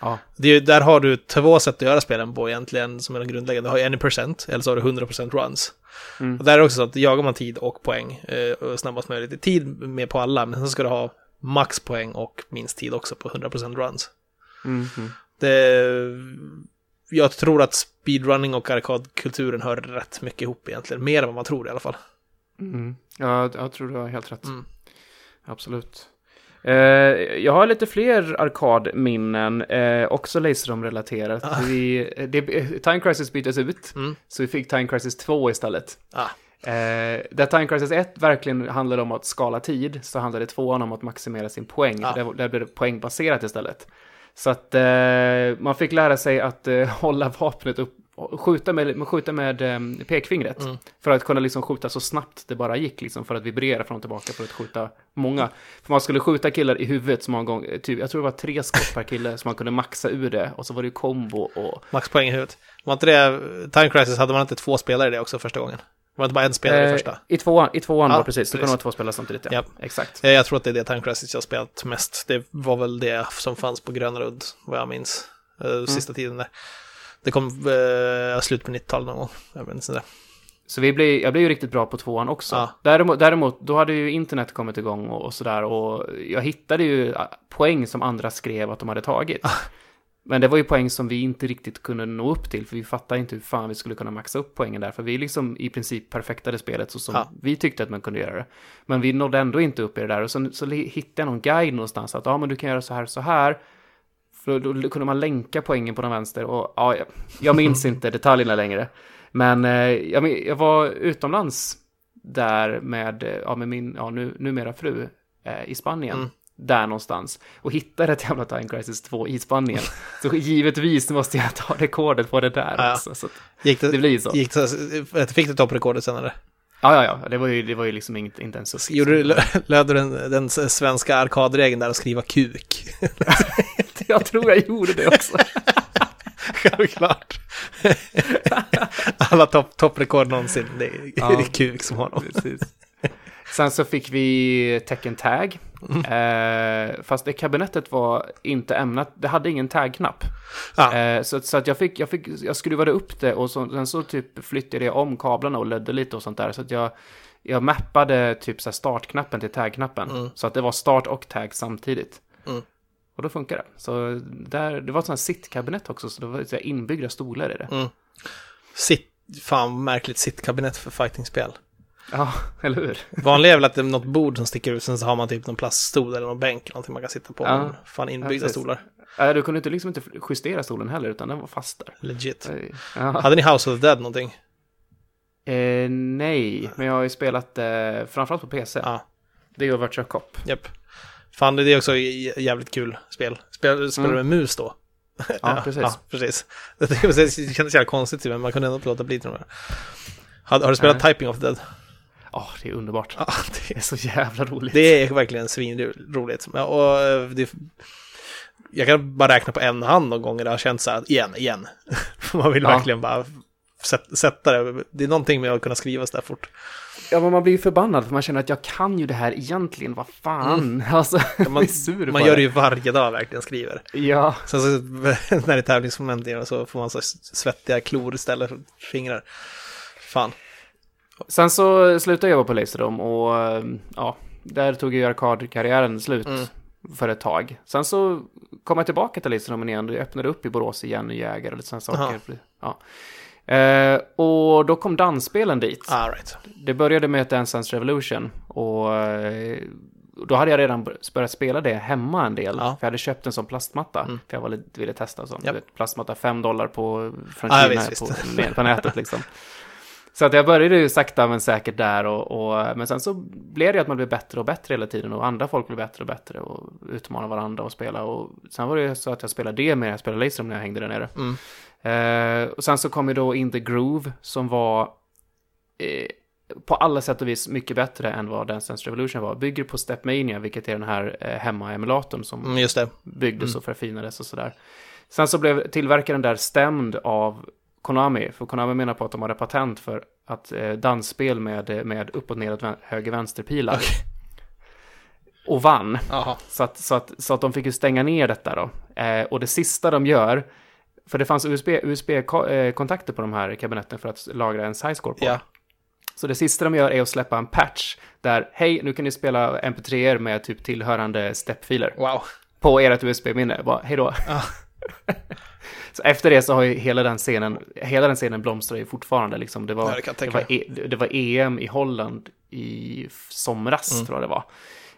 [SPEAKER 2] Ja.
[SPEAKER 1] Det där har du två sätt att göra spelen på egentligen, som är de grundläggande. Du har ju any percent, eller så har du 100% runs.
[SPEAKER 2] Mm.
[SPEAKER 1] Och där är det också så att jagar man tid och poäng eh, och snabbast möjligt. Tid med på alla, men sen ska du ha max poäng och minst tid också på 100% runs.
[SPEAKER 2] Mm, mm.
[SPEAKER 1] Det, jag tror att speedrunning och arkadkulturen hör rätt mycket ihop egentligen. Mer än vad man tror i alla fall.
[SPEAKER 2] Mm. Ja, jag tror du har helt rätt.
[SPEAKER 1] Mm.
[SPEAKER 2] Absolut. Eh, jag har lite fler arkadminnen, eh, också Laserrom-relaterat.
[SPEAKER 1] Ah.
[SPEAKER 2] Vi, det, Time Crisis byttes ut,
[SPEAKER 1] Mm.
[SPEAKER 2] så vi fick Time Crisis 2 istället.
[SPEAKER 1] Ah.
[SPEAKER 2] Eh, där Time Crisis 1 verkligen handlade om att skala tid, så handlade 2 om att maximera sin poäng.
[SPEAKER 1] Ah.
[SPEAKER 2] Där, där blev det poängbaserat istället. Så att man fick lära sig att [LAUGHS] hålla vapnet upp, skjuta med, skjuta med eh, pekfingret.
[SPEAKER 1] Mm.
[SPEAKER 2] För att kunna liksom skjuta så snabbt det bara gick, liksom, för att vibrera fram och tillbaka för att skjuta många. För man skulle skjuta killar i huvudet så många gånger, typ, jag tror det var tre skott per kille, så man kunde maxa ur det. Och så var det ju kombo och...
[SPEAKER 1] Max poäng i huvudet. Var inte det, Time Crisis hade man inte två spelare i det också första gången? Var det inte bara en spelare i
[SPEAKER 2] Eh,
[SPEAKER 1] första?
[SPEAKER 2] I tvåan, i tvåan
[SPEAKER 1] Ja,
[SPEAKER 2] var precis, så kunde man ha två spelare samtidigt, ja.
[SPEAKER 1] Ja.
[SPEAKER 2] Exakt.
[SPEAKER 1] Eh, Jag tror att det är det Time Crisis jag spelat mest. Det var väl det som fanns på Grönarudd, vad jag minns. eh, Sista tiden där. Det kom eh, slut på 90-talet någon gång. Jag vet inte.
[SPEAKER 2] Så vi blev, jag blev ju riktigt bra på tvåan också.
[SPEAKER 1] Ja.
[SPEAKER 2] Däremot, däremot, då hade ju internet kommit igång och, och sådär. Och jag hittade ju ah, poäng som andra skrev att de hade tagit.
[SPEAKER 1] Ah.
[SPEAKER 2] Men det var ju poäng som vi inte riktigt kunde nå upp till. För vi fattade inte hur fan vi skulle kunna maxa upp poängen där. För vi liksom i princip perfektade spelet så som
[SPEAKER 1] Ja.
[SPEAKER 2] vi tyckte att man kunde göra det. Men vi nådde ändå inte upp i det där. Och så, så hittade jag någon guide någonstans. Att ja, men du kan göra så här och så här. För då, kunde man länka poängen på den vänster. Och ja, jag, minns inte detaljerna längre. Men eh, jag, jag var utomlands där med, eh, ja, med min, ja, nu, numera fru eh, i Spanien.
[SPEAKER 1] Mm.
[SPEAKER 2] Där någonstans. Och hittade ett jävla Time Crisis 2 i Spanien. så givetvis måste jag ta rekordet på det där
[SPEAKER 1] Ja.
[SPEAKER 2] också. Så
[SPEAKER 1] Gick det,
[SPEAKER 2] det blir så.
[SPEAKER 1] gick det, fick du topprekordet sen eller?
[SPEAKER 2] Ja, ja, ja. Det var ju, det var ju liksom inget, inte ens upp.
[SPEAKER 1] Gjorde du, löd du den, den svenska arkadregeln där att skriva kuk? [LAUGHS]
[SPEAKER 2] Jag tror jag gjorde det också. [LAUGHS]
[SPEAKER 1] Självklart. [LAUGHS] Alla topp- topprekord någonsin, det är,
[SPEAKER 2] Ja.
[SPEAKER 1] kuk som har dem.
[SPEAKER 2] Precis. Sen så fick vi tecken tag. Eh, fast det kabinettet var inte ämnat, det hade ingen tag-knapp.
[SPEAKER 1] Ja.
[SPEAKER 2] Eh, så, så att jag fick, jag fick, jag skruvade upp det och så, sen så typ flyttade jag om kablarna och lödde lite och sånt där. Så att jag, jag mappade typ så startknappen till tag-knappen.
[SPEAKER 1] Mm.
[SPEAKER 2] Så att det var start och tag samtidigt.
[SPEAKER 1] Mm.
[SPEAKER 2] Och då funkar det. Så där, det var ett sånt sittkabinett också, så det var inbyggda stolar i det.
[SPEAKER 1] Mm. Sitt, fan märkligt sittkabinett för fightingspel.
[SPEAKER 2] Ja, [LAUGHS] eller hur?
[SPEAKER 1] Vanligt är väl att det är något bord som sticker ut, sen så har man typ någon plaststol eller någon bänk, någonting man kan sitta på.
[SPEAKER 2] Ja.
[SPEAKER 1] Fan inbyggda
[SPEAKER 2] precis.
[SPEAKER 1] stolar.
[SPEAKER 2] Äh, du kunde inte liksom inte justera stolen heller, utan den var fast där.
[SPEAKER 1] Legit.
[SPEAKER 2] Eh, Ja.
[SPEAKER 1] Hade ni House of the Dead någonting?
[SPEAKER 2] Eh, nej, men jag har ju spelat eh, framförallt på PC.
[SPEAKER 1] Ja,
[SPEAKER 2] Det och Virtua Cop.
[SPEAKER 1] japp. Fan, det är också jävligt kul spel. Spel, spelar du med mus då?
[SPEAKER 2] Ja, [LAUGHS] precis.
[SPEAKER 1] Ja, precis. [LAUGHS] Det kändes jävla konstigt, men man kunde ändå låta bli tror jag. Har, har du spelat
[SPEAKER 2] Nej.
[SPEAKER 1] Typing of the Dead?
[SPEAKER 2] Ja, det är underbart.
[SPEAKER 1] Ja, [LAUGHS] det
[SPEAKER 2] är så jävla roligt.
[SPEAKER 1] Det är verkligen svinroligt. Och eh, det, jag kan bara räkna på en hand någon gånger det har känts så här, igen, igen. Man vill
[SPEAKER 2] Ja.
[SPEAKER 1] verkligen bara sätta det. Det är någonting med att kunna skriva så där fort.
[SPEAKER 2] Ja, men man blir ju förbannad för man känner att jag kan ju det här egentligen, vad fan. [LAUGHS] Alltså, man [LAUGHS]
[SPEAKER 1] Man,
[SPEAKER 2] sur
[SPEAKER 1] man gör det ju varje dag verkligen, skriver.
[SPEAKER 2] Ja,
[SPEAKER 1] Sen så [LAUGHS] när det är tävlingsmoment så får man så svettiga klor istället för fingrar. Fan.
[SPEAKER 2] sen så slutade jag jobba på Laserdome och ja, där tog ju arkadkarriären slut.
[SPEAKER 1] Mm.
[SPEAKER 2] för ett tag. Sen så kom jag tillbaka till Laserdomen igen, det öppnade upp i Borås igen, i Jäger och lite sådana saker. Ja. Eh, och då kom dansspelen dit.
[SPEAKER 1] Ah, right.
[SPEAKER 2] Det började med ett Dance Dance Revolution och eh, då hade jag redan börjat spela det hemma en del.
[SPEAKER 1] Ja.
[SPEAKER 2] För jag hade köpt en sån plastmatta.
[SPEAKER 1] Mm.
[SPEAKER 2] För jag var lite, ville testa sånt. Vet, Plastmatta 5 dollar på, från Kina
[SPEAKER 1] visst,
[SPEAKER 2] på,
[SPEAKER 1] visst. [LAUGHS]
[SPEAKER 2] på nätet liksom. Så att jag började ju sakta men säkert där och, och men sen så blev det att man blev bättre och bättre hela tiden och andra folk blev bättre och bättre och utmanade varandra och spela och sen var det ju så att jag spelade det mer, jag spelade Laserroom när jag hängde där nere.
[SPEAKER 1] Mm.
[SPEAKER 2] Eh, och sen så kom ju då In the Groove som var eh, på alla sätt och vis mycket bättre än vad Dance Dance Revolution var. Bygger på Stepmania, vilket är den här eh, hemma-emulatorn som
[SPEAKER 1] Mm, just det.
[SPEAKER 2] byggdes och förfinades och sådär. Sen så blev tillverkaren där stämd av Konami, för Konami menar på att de hade patent för att eh, dansspel med, med upp och vän- höger vänsterpilar.
[SPEAKER 1] Okej.
[SPEAKER 2] Och vann. Så att, så, att, så att de fick ju stänga ner detta då. Eh, och det sista de gör, för det fanns USB-kontakter på de här kabinetten för att lagra en SizeScore på.
[SPEAKER 1] Ja.
[SPEAKER 2] Så det sista de gör är att släppa en patch där, hej, nu kan ni spela MP3 med typ tillhörande stepfiler
[SPEAKER 1] Wow.
[SPEAKER 2] på ert USB-minne. Bara, hej då.
[SPEAKER 1] Ja. [LAUGHS]
[SPEAKER 2] så efter det så har ju hela den scenen, hela den scenen blomstrar ju fortfarande liksom. Det var,
[SPEAKER 1] Ja, det
[SPEAKER 2] det, var e, det var EM i Holland i somras,
[SPEAKER 1] Mm.
[SPEAKER 2] tror jag det var.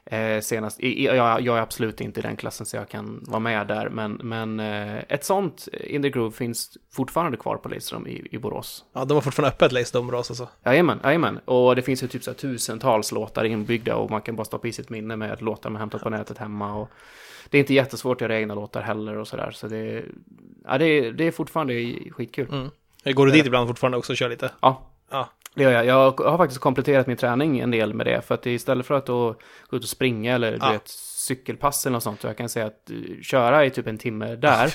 [SPEAKER 2] Eh, senast, jag, jag är absolut inte i den klassen så jag kan vara med där, men, men eh, ett sånt In the Groove finns fortfarande kvar på Laserroom i, i Borås.
[SPEAKER 1] Ja, de har fortfarande öppet Lace Domros alltså.
[SPEAKER 2] Jajamän, jajamän. Och det finns ju typ så här tusentals låtar inbyggda och man kan bara stoppa i sitt minne med låtar man hämtat på nätet hemma. Och det är inte jättesvårt att göra egna låtar heller och sådär. Så det, ja, det, är, det är fortfarande skitkul.
[SPEAKER 1] Mm. Går du dit ibland fortfarande också och kör lite?
[SPEAKER 2] Ja,
[SPEAKER 1] Ja.
[SPEAKER 2] Det gör jag. Jag har faktiskt kompletterat min träning en del med det. För att istället för att då gå ut och springa eller du
[SPEAKER 1] Ja.
[SPEAKER 2] vet, cykelpass eller något sånt. Så jag kan säga att eh, köra i typ en timme där.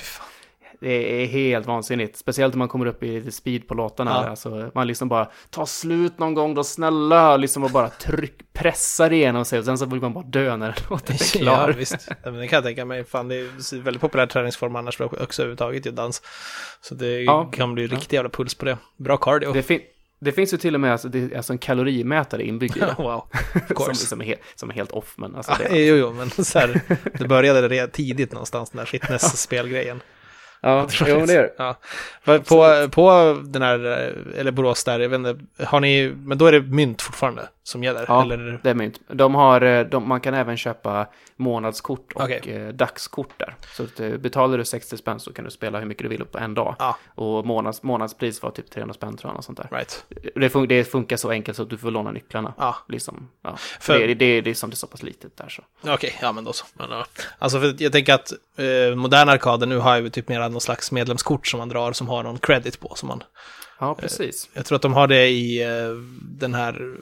[SPEAKER 2] Det är helt vansinnigt. Speciellt om man kommer upp i speed på låtarna.
[SPEAKER 1] Ja.
[SPEAKER 2] Alltså, man liksom bara, ta slut någon gång då snälla. Liksom och bara tryck, pressar igenom sig. Och sen så vill man bara dö när låten är [LAUGHS]
[SPEAKER 1] Ja,
[SPEAKER 2] klar.
[SPEAKER 1] visst. Ja, men det kan jag tänka mig. Fan, det är en väldigt populär träningsform annars också överhuvudtaget ju dans. Så det
[SPEAKER 2] Ja.
[SPEAKER 1] kan bli
[SPEAKER 2] Ja.
[SPEAKER 1] riktig jävla puls på det. Bra cardio.
[SPEAKER 2] Det, det finns ju till och med alltså, det är alltså en kalorimätare inbyggd i [LAUGHS] det.
[SPEAKER 1] wow. [LAUGHS]
[SPEAKER 2] Som, som, är helt, som är helt off. Men alltså,
[SPEAKER 1] Ja,
[SPEAKER 2] det,
[SPEAKER 1] jo, jo, men så här, det [LAUGHS] började redan tidigt någonstans, den här fitness-spelgrejen.
[SPEAKER 2] ja, jo, det det.
[SPEAKER 1] Ja. På, på den här, eller Borås där, jag vet inte, har ni, men då är det mynt fortfarande som gäller?
[SPEAKER 2] Ja,
[SPEAKER 1] eller?
[SPEAKER 2] det är mynt. De har, eh, de, man kan även köpa månadskort och
[SPEAKER 1] Okej.
[SPEAKER 2] eh, dagskort där. Så att, eh, betalar du 60 spänn så kan du spela hur mycket du vill på en dag.
[SPEAKER 1] Ja,
[SPEAKER 2] Och månads, månadspris var typ 300 spänn tror jag, sånt där.
[SPEAKER 1] right.
[SPEAKER 2] Det, fun- det funkar så enkelt så att du får låna nycklarna.
[SPEAKER 1] Ja,
[SPEAKER 2] Liksom, ja.
[SPEAKER 1] För-
[SPEAKER 2] det, det, det är som det är så pass litet där så.
[SPEAKER 1] okej, ja men då så. Men, ja. Alltså för jag tänker att eh, moderna arkader nu har ju typ mer någon slags medlemskort som man drar som har någon credit på. Som man,
[SPEAKER 2] Ja, precis.
[SPEAKER 1] jag tror att de har det i eh, den här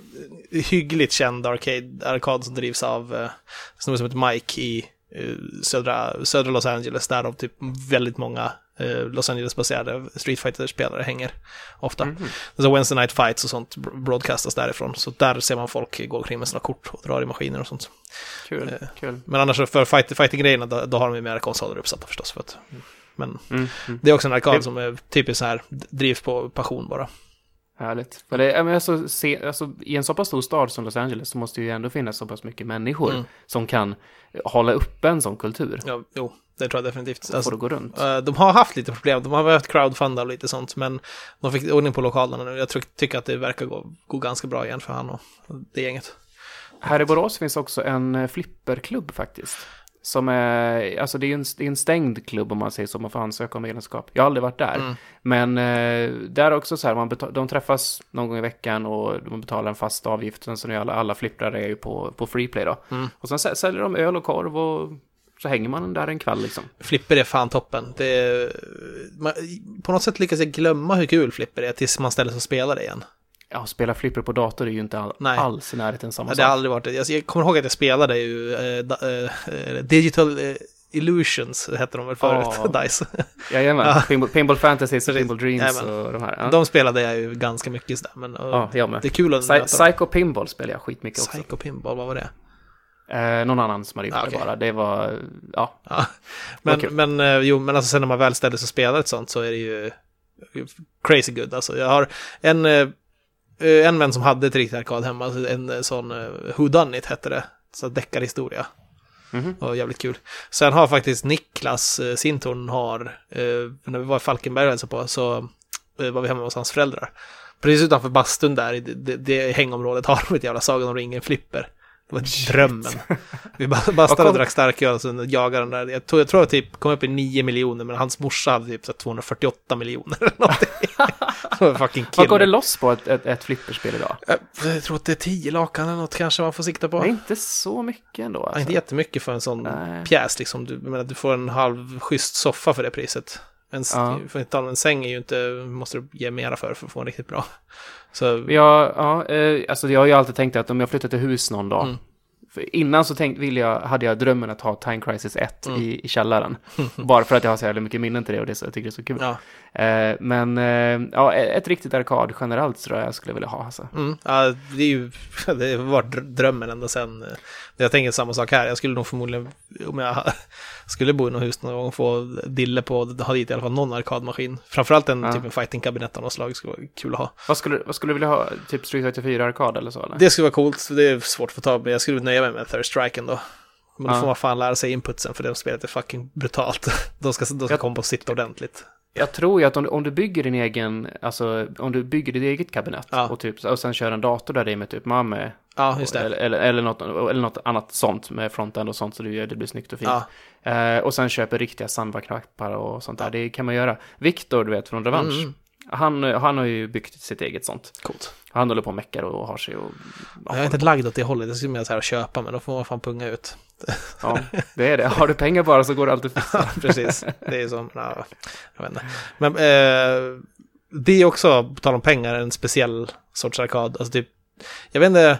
[SPEAKER 1] hyggligt kända arcade, arkad som drivs av eh, en snubbe som heter Mike i eh, södra, södra Los Angeles, där de typ väldigt många eh, Los Angeles-baserade Street Fighter-spelare hänger ofta.
[SPEAKER 2] Mhm.
[SPEAKER 1] Så Wednesday Night Fights och sånt br- broadcastas därifrån, så där ser man folk gå omkring med sina kort och drar i maskiner och sånt.
[SPEAKER 2] Kul,
[SPEAKER 1] Eh.
[SPEAKER 2] kul.
[SPEAKER 1] Men annars för fight, fighting-grejerna, då, då har de ju mera konsoler uppsatta förstås. För att, men
[SPEAKER 2] Mm, mm.
[SPEAKER 1] det är också en arkad
[SPEAKER 2] Det-
[SPEAKER 1] som är typiskt så här, drivs på passion bara.
[SPEAKER 2] Härligt. För det, men alltså, se, alltså, I en så pass stor stad som Los Angeles så måste det ju ändå finnas så pass mycket människor
[SPEAKER 1] Mm.
[SPEAKER 2] som kan hålla uppe en sån kultur.
[SPEAKER 1] Ja, jo, det tror jag definitivt.
[SPEAKER 2] Så får
[SPEAKER 1] Alltså,
[SPEAKER 2] det gå runt.
[SPEAKER 1] eh, de har haft lite problem, de har behövt crowdfunda och lite sånt, men de fick ordning på lokalerna nu. Jag tycker att det verkar gå, gå ganska bra igen för han och det gänget.
[SPEAKER 2] Här i Borås finns också en eh, flipperklubb faktiskt. Som är, alltså det är ju en, är en stängd klubb om man säger så, man får ansöka om medlemskap. Jag har aldrig varit där.
[SPEAKER 1] Mm.
[SPEAKER 2] Men eh, där är också så här, man betal, de träffas någon gång i veckan och de betalar en fast avgift. Sen så nu alla, alla flipprar är ju på, på Freeplay då.
[SPEAKER 1] Mm.
[SPEAKER 2] Och sen sä- säljer de öl och korv och så hänger man där en kväll liksom.
[SPEAKER 1] Flipper är fan toppen. Det är, man, på något sätt lyckas jag glömma hur kul flipper är tills man ställer sig och spelar det igen.
[SPEAKER 2] Ja, spela flipper på dator är ju inte all,
[SPEAKER 1] Nej.
[SPEAKER 2] alls i närheten samma
[SPEAKER 1] Ja, det har
[SPEAKER 2] sak.
[SPEAKER 1] aldrig varit det. Jag, jag kommer ihåg att jag spelade ju eh, da, eh, Digital eh, Illusions, hette de väl förut,
[SPEAKER 2] Ja. [LAUGHS]
[SPEAKER 1] DICE.
[SPEAKER 2] Jajamän, [LAUGHS]
[SPEAKER 1] Ja.
[SPEAKER 2] Pinball, Pinball Fantasy. Pinball Dreams
[SPEAKER 1] Jajamän.
[SPEAKER 2] och de här. Ja,
[SPEAKER 1] De spelade jag ju ganska mycket sådär, men eh,
[SPEAKER 2] ja jag med.
[SPEAKER 1] det är kul att
[SPEAKER 2] Psy-. Psycho Pinball spelar jag skitmycket också.
[SPEAKER 1] Psycho Pinball, vad var det?
[SPEAKER 2] Eh, någon annan som hade gjort
[SPEAKER 1] Ah,
[SPEAKER 2] det
[SPEAKER 1] okej.
[SPEAKER 2] bara. Det var, ja.
[SPEAKER 1] Ja. Men,
[SPEAKER 2] Okej.
[SPEAKER 1] men, eh, jo, men alltså sen när man väl ställer sig och spelar ett sånt så är det ju crazy good. Alltså, jag har en, eh, en vän som hade ett riktigt arkad hemma, alltså en eh, sån uh, Who Done It hette det, så deckarhistoria.
[SPEAKER 2] Mhm.
[SPEAKER 1] Och jävligt kul. Sen har faktiskt Niklas eh, Sintorn har, eh, när vi var i Falkenberg och hälsade på, så eh, var vi hemma hos hans föräldrar. Precis utanför bastun där, i det, det, det hängområdet, har de ett jävla Sagan om ringen-flipper. Det var drömmen. Vi ba- bastade och drack starköl och sen jagade den där. Jag tror, jag tror att typ kom upp i 9 miljoner, men hans morsa hade typ så här 248 miljoner eller någonting. [LAUGHS] Fucking
[SPEAKER 2] Vad går det loss på ett, ett, ett flipperspel idag?
[SPEAKER 1] Jag, jag tror att det är 10 lakan eller något kanske man får sikta på.
[SPEAKER 2] Är inte så mycket ändå. Alltså.
[SPEAKER 1] inte jättemycket för en sån
[SPEAKER 2] Nej.
[SPEAKER 1] pjäs liksom. Du, jag menar, du får en halv schysst soffa för det priset. En,
[SPEAKER 2] Ja.
[SPEAKER 1] för inte en säng är ju inte, måste du ge mera för för att få en riktigt bra. Så,
[SPEAKER 2] Ja, ja eh, alltså jag har ju alltid tänkt att om jag flyttar till hus någon dag.
[SPEAKER 1] Mm.
[SPEAKER 2] Innan så tänkt, ville jag, hade jag drömmen att ha Time Crisis 1
[SPEAKER 1] Mm.
[SPEAKER 2] i, i källaren. [LAUGHS] Bara för att jag har så jävla mycket minnen till det och det, så, jag tycker det är så kul.
[SPEAKER 1] ja.
[SPEAKER 2] Eh, men eh, ja, ett riktigt arkad generellt tror jag jag skulle vilja ha. Alltså.
[SPEAKER 1] Mm, ja, det är ju, [LAUGHS] det har varit dr- drömmen ända sen. Jag tänker samma sak här. Jag skulle nog förmodligen, om jag [LAUGHS] skulle bo i något hus någon gång, få dille på, ha dit i alla fall någon arkadmaskin. Framförallt en
[SPEAKER 2] Ja.
[SPEAKER 1] typ en fighting-kabinett av något slag skulle vara kul att ha.
[SPEAKER 2] Vad, skulle, vad skulle du vilja ha? Typ Street Fighter 4 arkad eller så? Eller?
[SPEAKER 1] Det skulle vara coolt, det är svårt att få tag på, jag skulle nöja mig med Third Strike ändå. Men då
[SPEAKER 2] Ja.
[SPEAKER 1] får man fan lära sig inputsen, för det spelet är fucking brutalt. [LAUGHS] De ska, de ska
[SPEAKER 2] Jag-
[SPEAKER 1] komma på sitt ordentligt.
[SPEAKER 2] Jag tror ju att om du, om du bygger din egen, alltså om du bygger ditt eget kabinett
[SPEAKER 1] Ja.
[SPEAKER 2] och, typ, och sen kör en dator där i med typ MAME
[SPEAKER 1] Ja, just det.
[SPEAKER 2] eller, eller, eller, något, eller något annat sånt med frontend och sånt så det, gör- det blir snyggt och fint.
[SPEAKER 1] Ja.
[SPEAKER 2] Eh, och sen köper riktiga Sandva-knappar och sånt där. Det kan man göra. Viktor, du vet, från Revansch.
[SPEAKER 1] Mm.
[SPEAKER 2] Han, han har ju byggt sitt eget sånt.
[SPEAKER 1] Coolt.
[SPEAKER 2] Han håller på och meckar och har sig och...
[SPEAKER 1] Jag är inte lagd åt det hållet, jag skulle mer så här köpa, men då får man fan punga ut.
[SPEAKER 2] Ja, det är det. Har du pengar bara så går det alltid [LAUGHS]
[SPEAKER 1] Ja, precis. Det är som, ja, jag vet inte. Men eh, det är också, på tal om pengar, en speciell sorts arkad. Alltså typ, jag vet inte,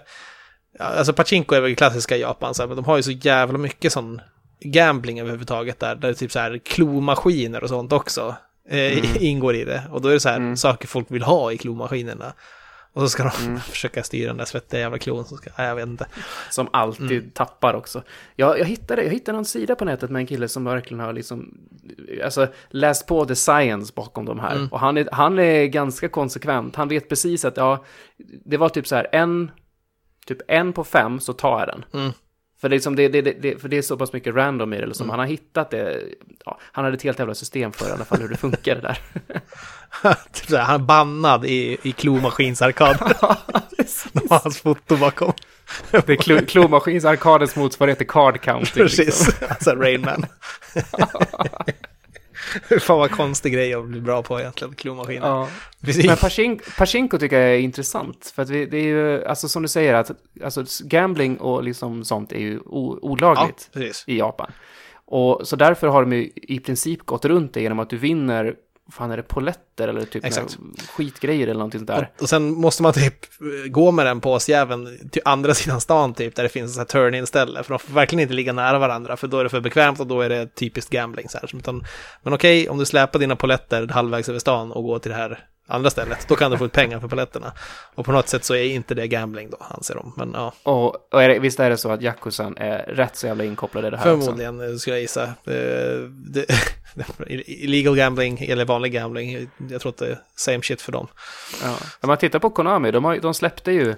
[SPEAKER 1] alltså Pachinko är väl klassiska Japan, så här, men de har ju så jävla mycket sån gambling överhuvudtaget där, där typ så här klomaskiner och sånt också eh, [LAUGHS] ingår i det. Och då är det så här
[SPEAKER 2] Mm.
[SPEAKER 1] saker folk vill ha i klomaskinerna. Och så ska de
[SPEAKER 2] Mm. [LAUGHS]
[SPEAKER 1] försöka styra den där svettiga jävla klon som ska, nej, jag vet inte.
[SPEAKER 2] Som alltid
[SPEAKER 1] Mm.
[SPEAKER 2] tappar också. Jag, jag, hittade, jag hittade någon sida på nätet med en kille som verkligen har liksom, alltså, läst på the science bakom de här.
[SPEAKER 1] Mm.
[SPEAKER 2] Och han är, han är ganska konsekvent. Han vet precis att, ja, det var typ så här, en, typ en på fem så tar jag den.
[SPEAKER 1] Mm.
[SPEAKER 2] För, det är liksom det, det, det, för det är så pass mycket random i det. Liksom.
[SPEAKER 1] Mm.
[SPEAKER 2] Han har hittat det, ja, han hade ett helt jävla system för i alla fall hur det funkar det där. [LAUGHS]
[SPEAKER 1] typ han är bannad i, i klomaskinsarkad. [LAUGHS] De har hans foto bakom.
[SPEAKER 2] Det är klo, klomaskinsarkadens motsvarighet till card counting. Liksom.
[SPEAKER 1] Precis, alltså Rain Man. [LAUGHS] [LAUGHS] Fan vad konstig grej att bli bra på egentligen, klomaskiner.
[SPEAKER 2] Ja.
[SPEAKER 1] Precis.
[SPEAKER 2] Men Pachinko, Pachinko tycker jag är intressant. För att vi, det är ju, alltså som du säger, att alltså, gambling och liksom sånt är ju
[SPEAKER 1] ja,
[SPEAKER 2] olagligt
[SPEAKER 1] precis.
[SPEAKER 2] i Japan. Och så därför har de ju i princip gått runt det genom att du vinner, fan är det poletter eller typ
[SPEAKER 1] Exakt.
[SPEAKER 2] skitgrejer eller någonting sånt där.
[SPEAKER 1] Och, och sen måste man typ gå med den påsjäveln till andra sidan stan typ, där det finns så här turn-in-ställe. För de får verkligen inte ligga nära varandra, för då är det för bekvämt och då är det typiskt gambling. Så här. Utan, men okej, om du släpar dina poletter halvvägs över stan och går till det här andra stället, då kan du få ut pengar för poletterna. Och på något sätt så är inte det gambling då, anser de. Men ja,
[SPEAKER 2] Och, och är det, visst är det så att Yakuzan är rätt så jävla inkopplade i det här också?
[SPEAKER 1] Förmodligen eh, skulle jag gissa. Eh, det, [LAUGHS] illegal gambling eller vanlig gambling, jag tror att det är same shit för dem.
[SPEAKER 2] Ja. När man tittar på Konami, de, har, de släppte ju,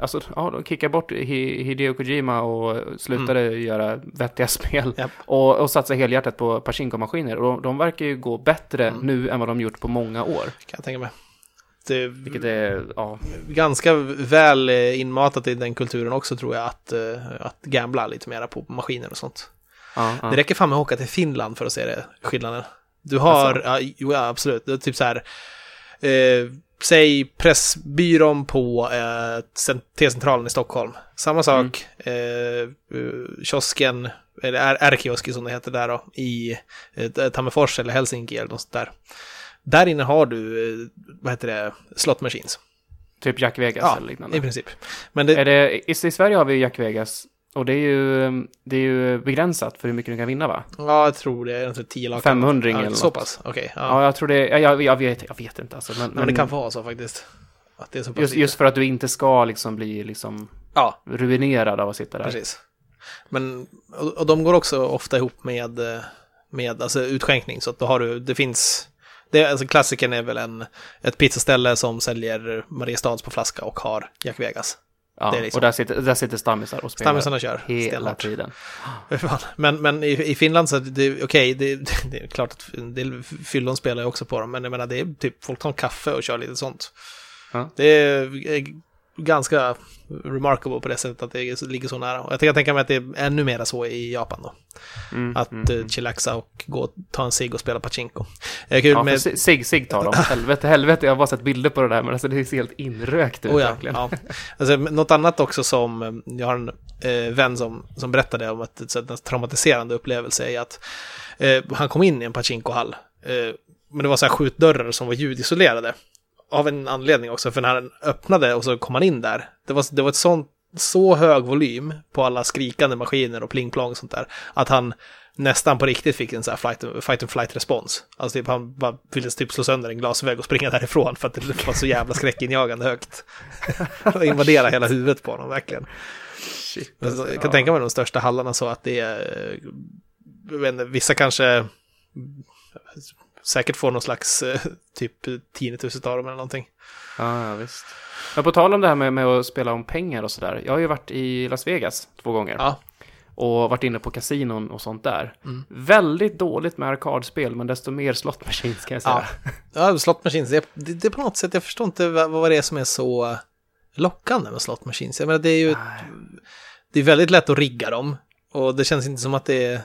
[SPEAKER 2] alltså, ja, de kickade bort Hi- Hideo Kojima och slutade göra vettiga [LAUGHS] spel.
[SPEAKER 1] Mm. Japp.
[SPEAKER 2] Och, och satsade helhjärtat på Pachinko-maskiner. Och de, de verkar ju gå bättre
[SPEAKER 1] Mm.
[SPEAKER 2] nu än vad de gjort på många år.
[SPEAKER 1] Kan jag tänka mig. Det
[SPEAKER 2] Vilket är, ja,
[SPEAKER 1] ganska väl eh, inmatat i den kulturen också tror jag, att, eh, att gambla lite mera på maskiner och sånt.
[SPEAKER 2] ja, ja.
[SPEAKER 1] Det räcker fan med att åka till Finland för att se det, skillnaden. Du har,
[SPEAKER 2] Alltså?
[SPEAKER 1] ja, jo, absolut, det är typ så här, eh, säg Pressbyrån på eh, cent- T-centralen i Stockholm. Samma sak, eh, eh, kiosken, eller R-kiosken som det heter där då, i eh, Tammerfors eller Helsinki eller något sånt där. Där inne har du, eh, vad heter det, slot machines.
[SPEAKER 2] Typ Jack Vegas
[SPEAKER 1] Ja,
[SPEAKER 2] eller liknande.
[SPEAKER 1] i princip. Men det,
[SPEAKER 2] Är det, i, I Sverige har vi Jack Vegas. Och det är, ju, det är ju begränsat för hur mycket du kan vinna va?
[SPEAKER 1] ja, jag tror det är inte 10 lakan.
[SPEAKER 2] 500
[SPEAKER 1] ja,
[SPEAKER 2] eller
[SPEAKER 1] Så
[SPEAKER 2] något.
[SPEAKER 1] pass, okej. ja.
[SPEAKER 2] Ja, jag tror det, ja, jag, jag, vet, jag vet inte alltså. Men,
[SPEAKER 1] Men det kan vara så faktiskt. Att det är så pass
[SPEAKER 2] just, just för att du inte ska liksom bli liksom
[SPEAKER 1] Ja,
[SPEAKER 2] ruinerad av att sitta där.
[SPEAKER 1] Precis. Men, och, och de går också ofta ihop med, med alltså, utskänkning, så att då har du, det finns, det, alltså klassikern är väl en, ett pizzaställe som säljer Mariestads på flaska och har Jack Vegas.
[SPEAKER 2] Ja,
[SPEAKER 1] liksom-
[SPEAKER 2] och där sitter, där sitter stammisar och spelar
[SPEAKER 1] Stammisarna kör
[SPEAKER 2] hela
[SPEAKER 1] stenhårt.
[SPEAKER 2] tiden.
[SPEAKER 1] Men, men i, i Finland så okej, det, det är klart att en del fyllon spelar ju också på dem, men jag menar det är typ folk tar en kaffe och kör lite sånt.
[SPEAKER 2] Ja.
[SPEAKER 1] Det är ganska remarkable på det sättet att det ligger så nära. Och jag kan tänka mig att det är ännu mer så i Japan då.
[SPEAKER 2] Mm,
[SPEAKER 1] Att
[SPEAKER 2] mm.
[SPEAKER 1] eh, chillaxa och gå och ta en cigg och spela pachinko. Kul
[SPEAKER 2] Ja,
[SPEAKER 1] med...
[SPEAKER 2] Sig, Sig tar dem. Helvete, helvete, jag har bara sett bilder på det där, men alltså det ser helt inrökt ut
[SPEAKER 1] Oh ja,
[SPEAKER 2] verkligen.
[SPEAKER 1] ja. Alltså, något annat också som, eh, jag har en eh, vän som, som berättade om att en traumatiserande upplevelse är att eh, han kom in i en pachinkohall, eh, men det var så här skjutdörrar som var ljudisolerade. Av en anledning också, för när han öppnade och så kom han in där, det var, det var ett sånt, så hög volym på alla skrikande maskiner och pling-plong och sånt där, att han nästan på riktigt fick en så här flight, fight and flight respons. Alltså typ han bara ville typ slå sönder en glasvägg och springa därifrån för att det var så jävla skräckinjagande högt. [LAUGHS] Och invadera hela huvudet på honom, verkligen.
[SPEAKER 2] Shit, alltså,
[SPEAKER 1] så- Jag
[SPEAKER 2] ja.
[SPEAKER 1] kan tänka mig de största hallarna så att det är, eh, jag vet inte, vissa kanske säkert får någon slags eh, [LAUGHS] typ tinnitus av dem eller någonting.
[SPEAKER 2] Ja, ja, visst. Men på tal om det här med, med att spela om pengar och sådär. Jag har ju varit i Las Vegas två gånger.
[SPEAKER 1] Ja,
[SPEAKER 2] Och varit inne på kasinon och sånt där.
[SPEAKER 1] Mm.
[SPEAKER 2] Väldigt dåligt med arkadspel, men desto mer slot machines kan jag säga.
[SPEAKER 1] ja slot machines, det, det, det är på något sätt, jag förstår inte vad, vad det är som är så lockande med slot machines. Jag menar, det är ju, det är väldigt lätt att rigga dem. Och det känns inte som att det är,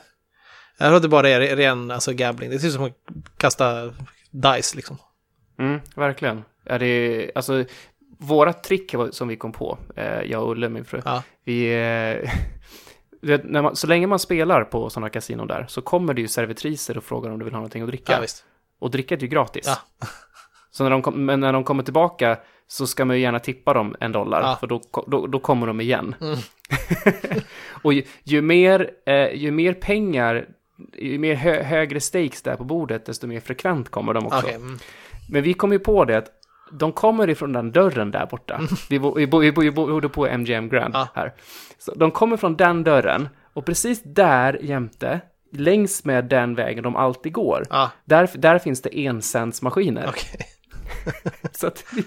[SPEAKER 1] jag tror att det bara är ren alltså, gambling. Det ser ut som att kasta dice liksom.
[SPEAKER 2] Mm, verkligen. Är det, alltså, våra trick som vi kom på, eh, jag och Ulle, min fru,
[SPEAKER 1] Ja,
[SPEAKER 2] vi... Eh, [LAUGHS] vet, man, så länge man spelar på sådana kasinon där så kommer det ju servitriser och frågar om du vill ha någonting att dricka.
[SPEAKER 1] ja
[SPEAKER 2] och dricka är ju gratis.
[SPEAKER 1] Ja.
[SPEAKER 2] Så när de, kom, men när de kommer tillbaka så ska man ju gärna tippa dem en dollar,
[SPEAKER 1] Ja.
[SPEAKER 2] för då, då, då kommer de igen.
[SPEAKER 1] Mm. [LAUGHS]
[SPEAKER 2] och ju, ju, mer, eh, ju mer pengar, ju mer hö, högre stakes där på bordet, desto mer frekvent kommer de också.
[SPEAKER 1] Okej, mm.
[SPEAKER 2] Men vi kom ju på det att de kommer ifrån den dörren där borta. Vi, bo, vi, bo, vi, bo, vi bodde på MGM Grand
[SPEAKER 1] Ja.
[SPEAKER 2] här. Så de kommer från den dörren och precis där jämte, längs med den vägen de alltid går,
[SPEAKER 1] Ja,
[SPEAKER 2] där, där finns det encentsmaskiner.
[SPEAKER 1] okej. [LAUGHS]
[SPEAKER 2] Så att vi,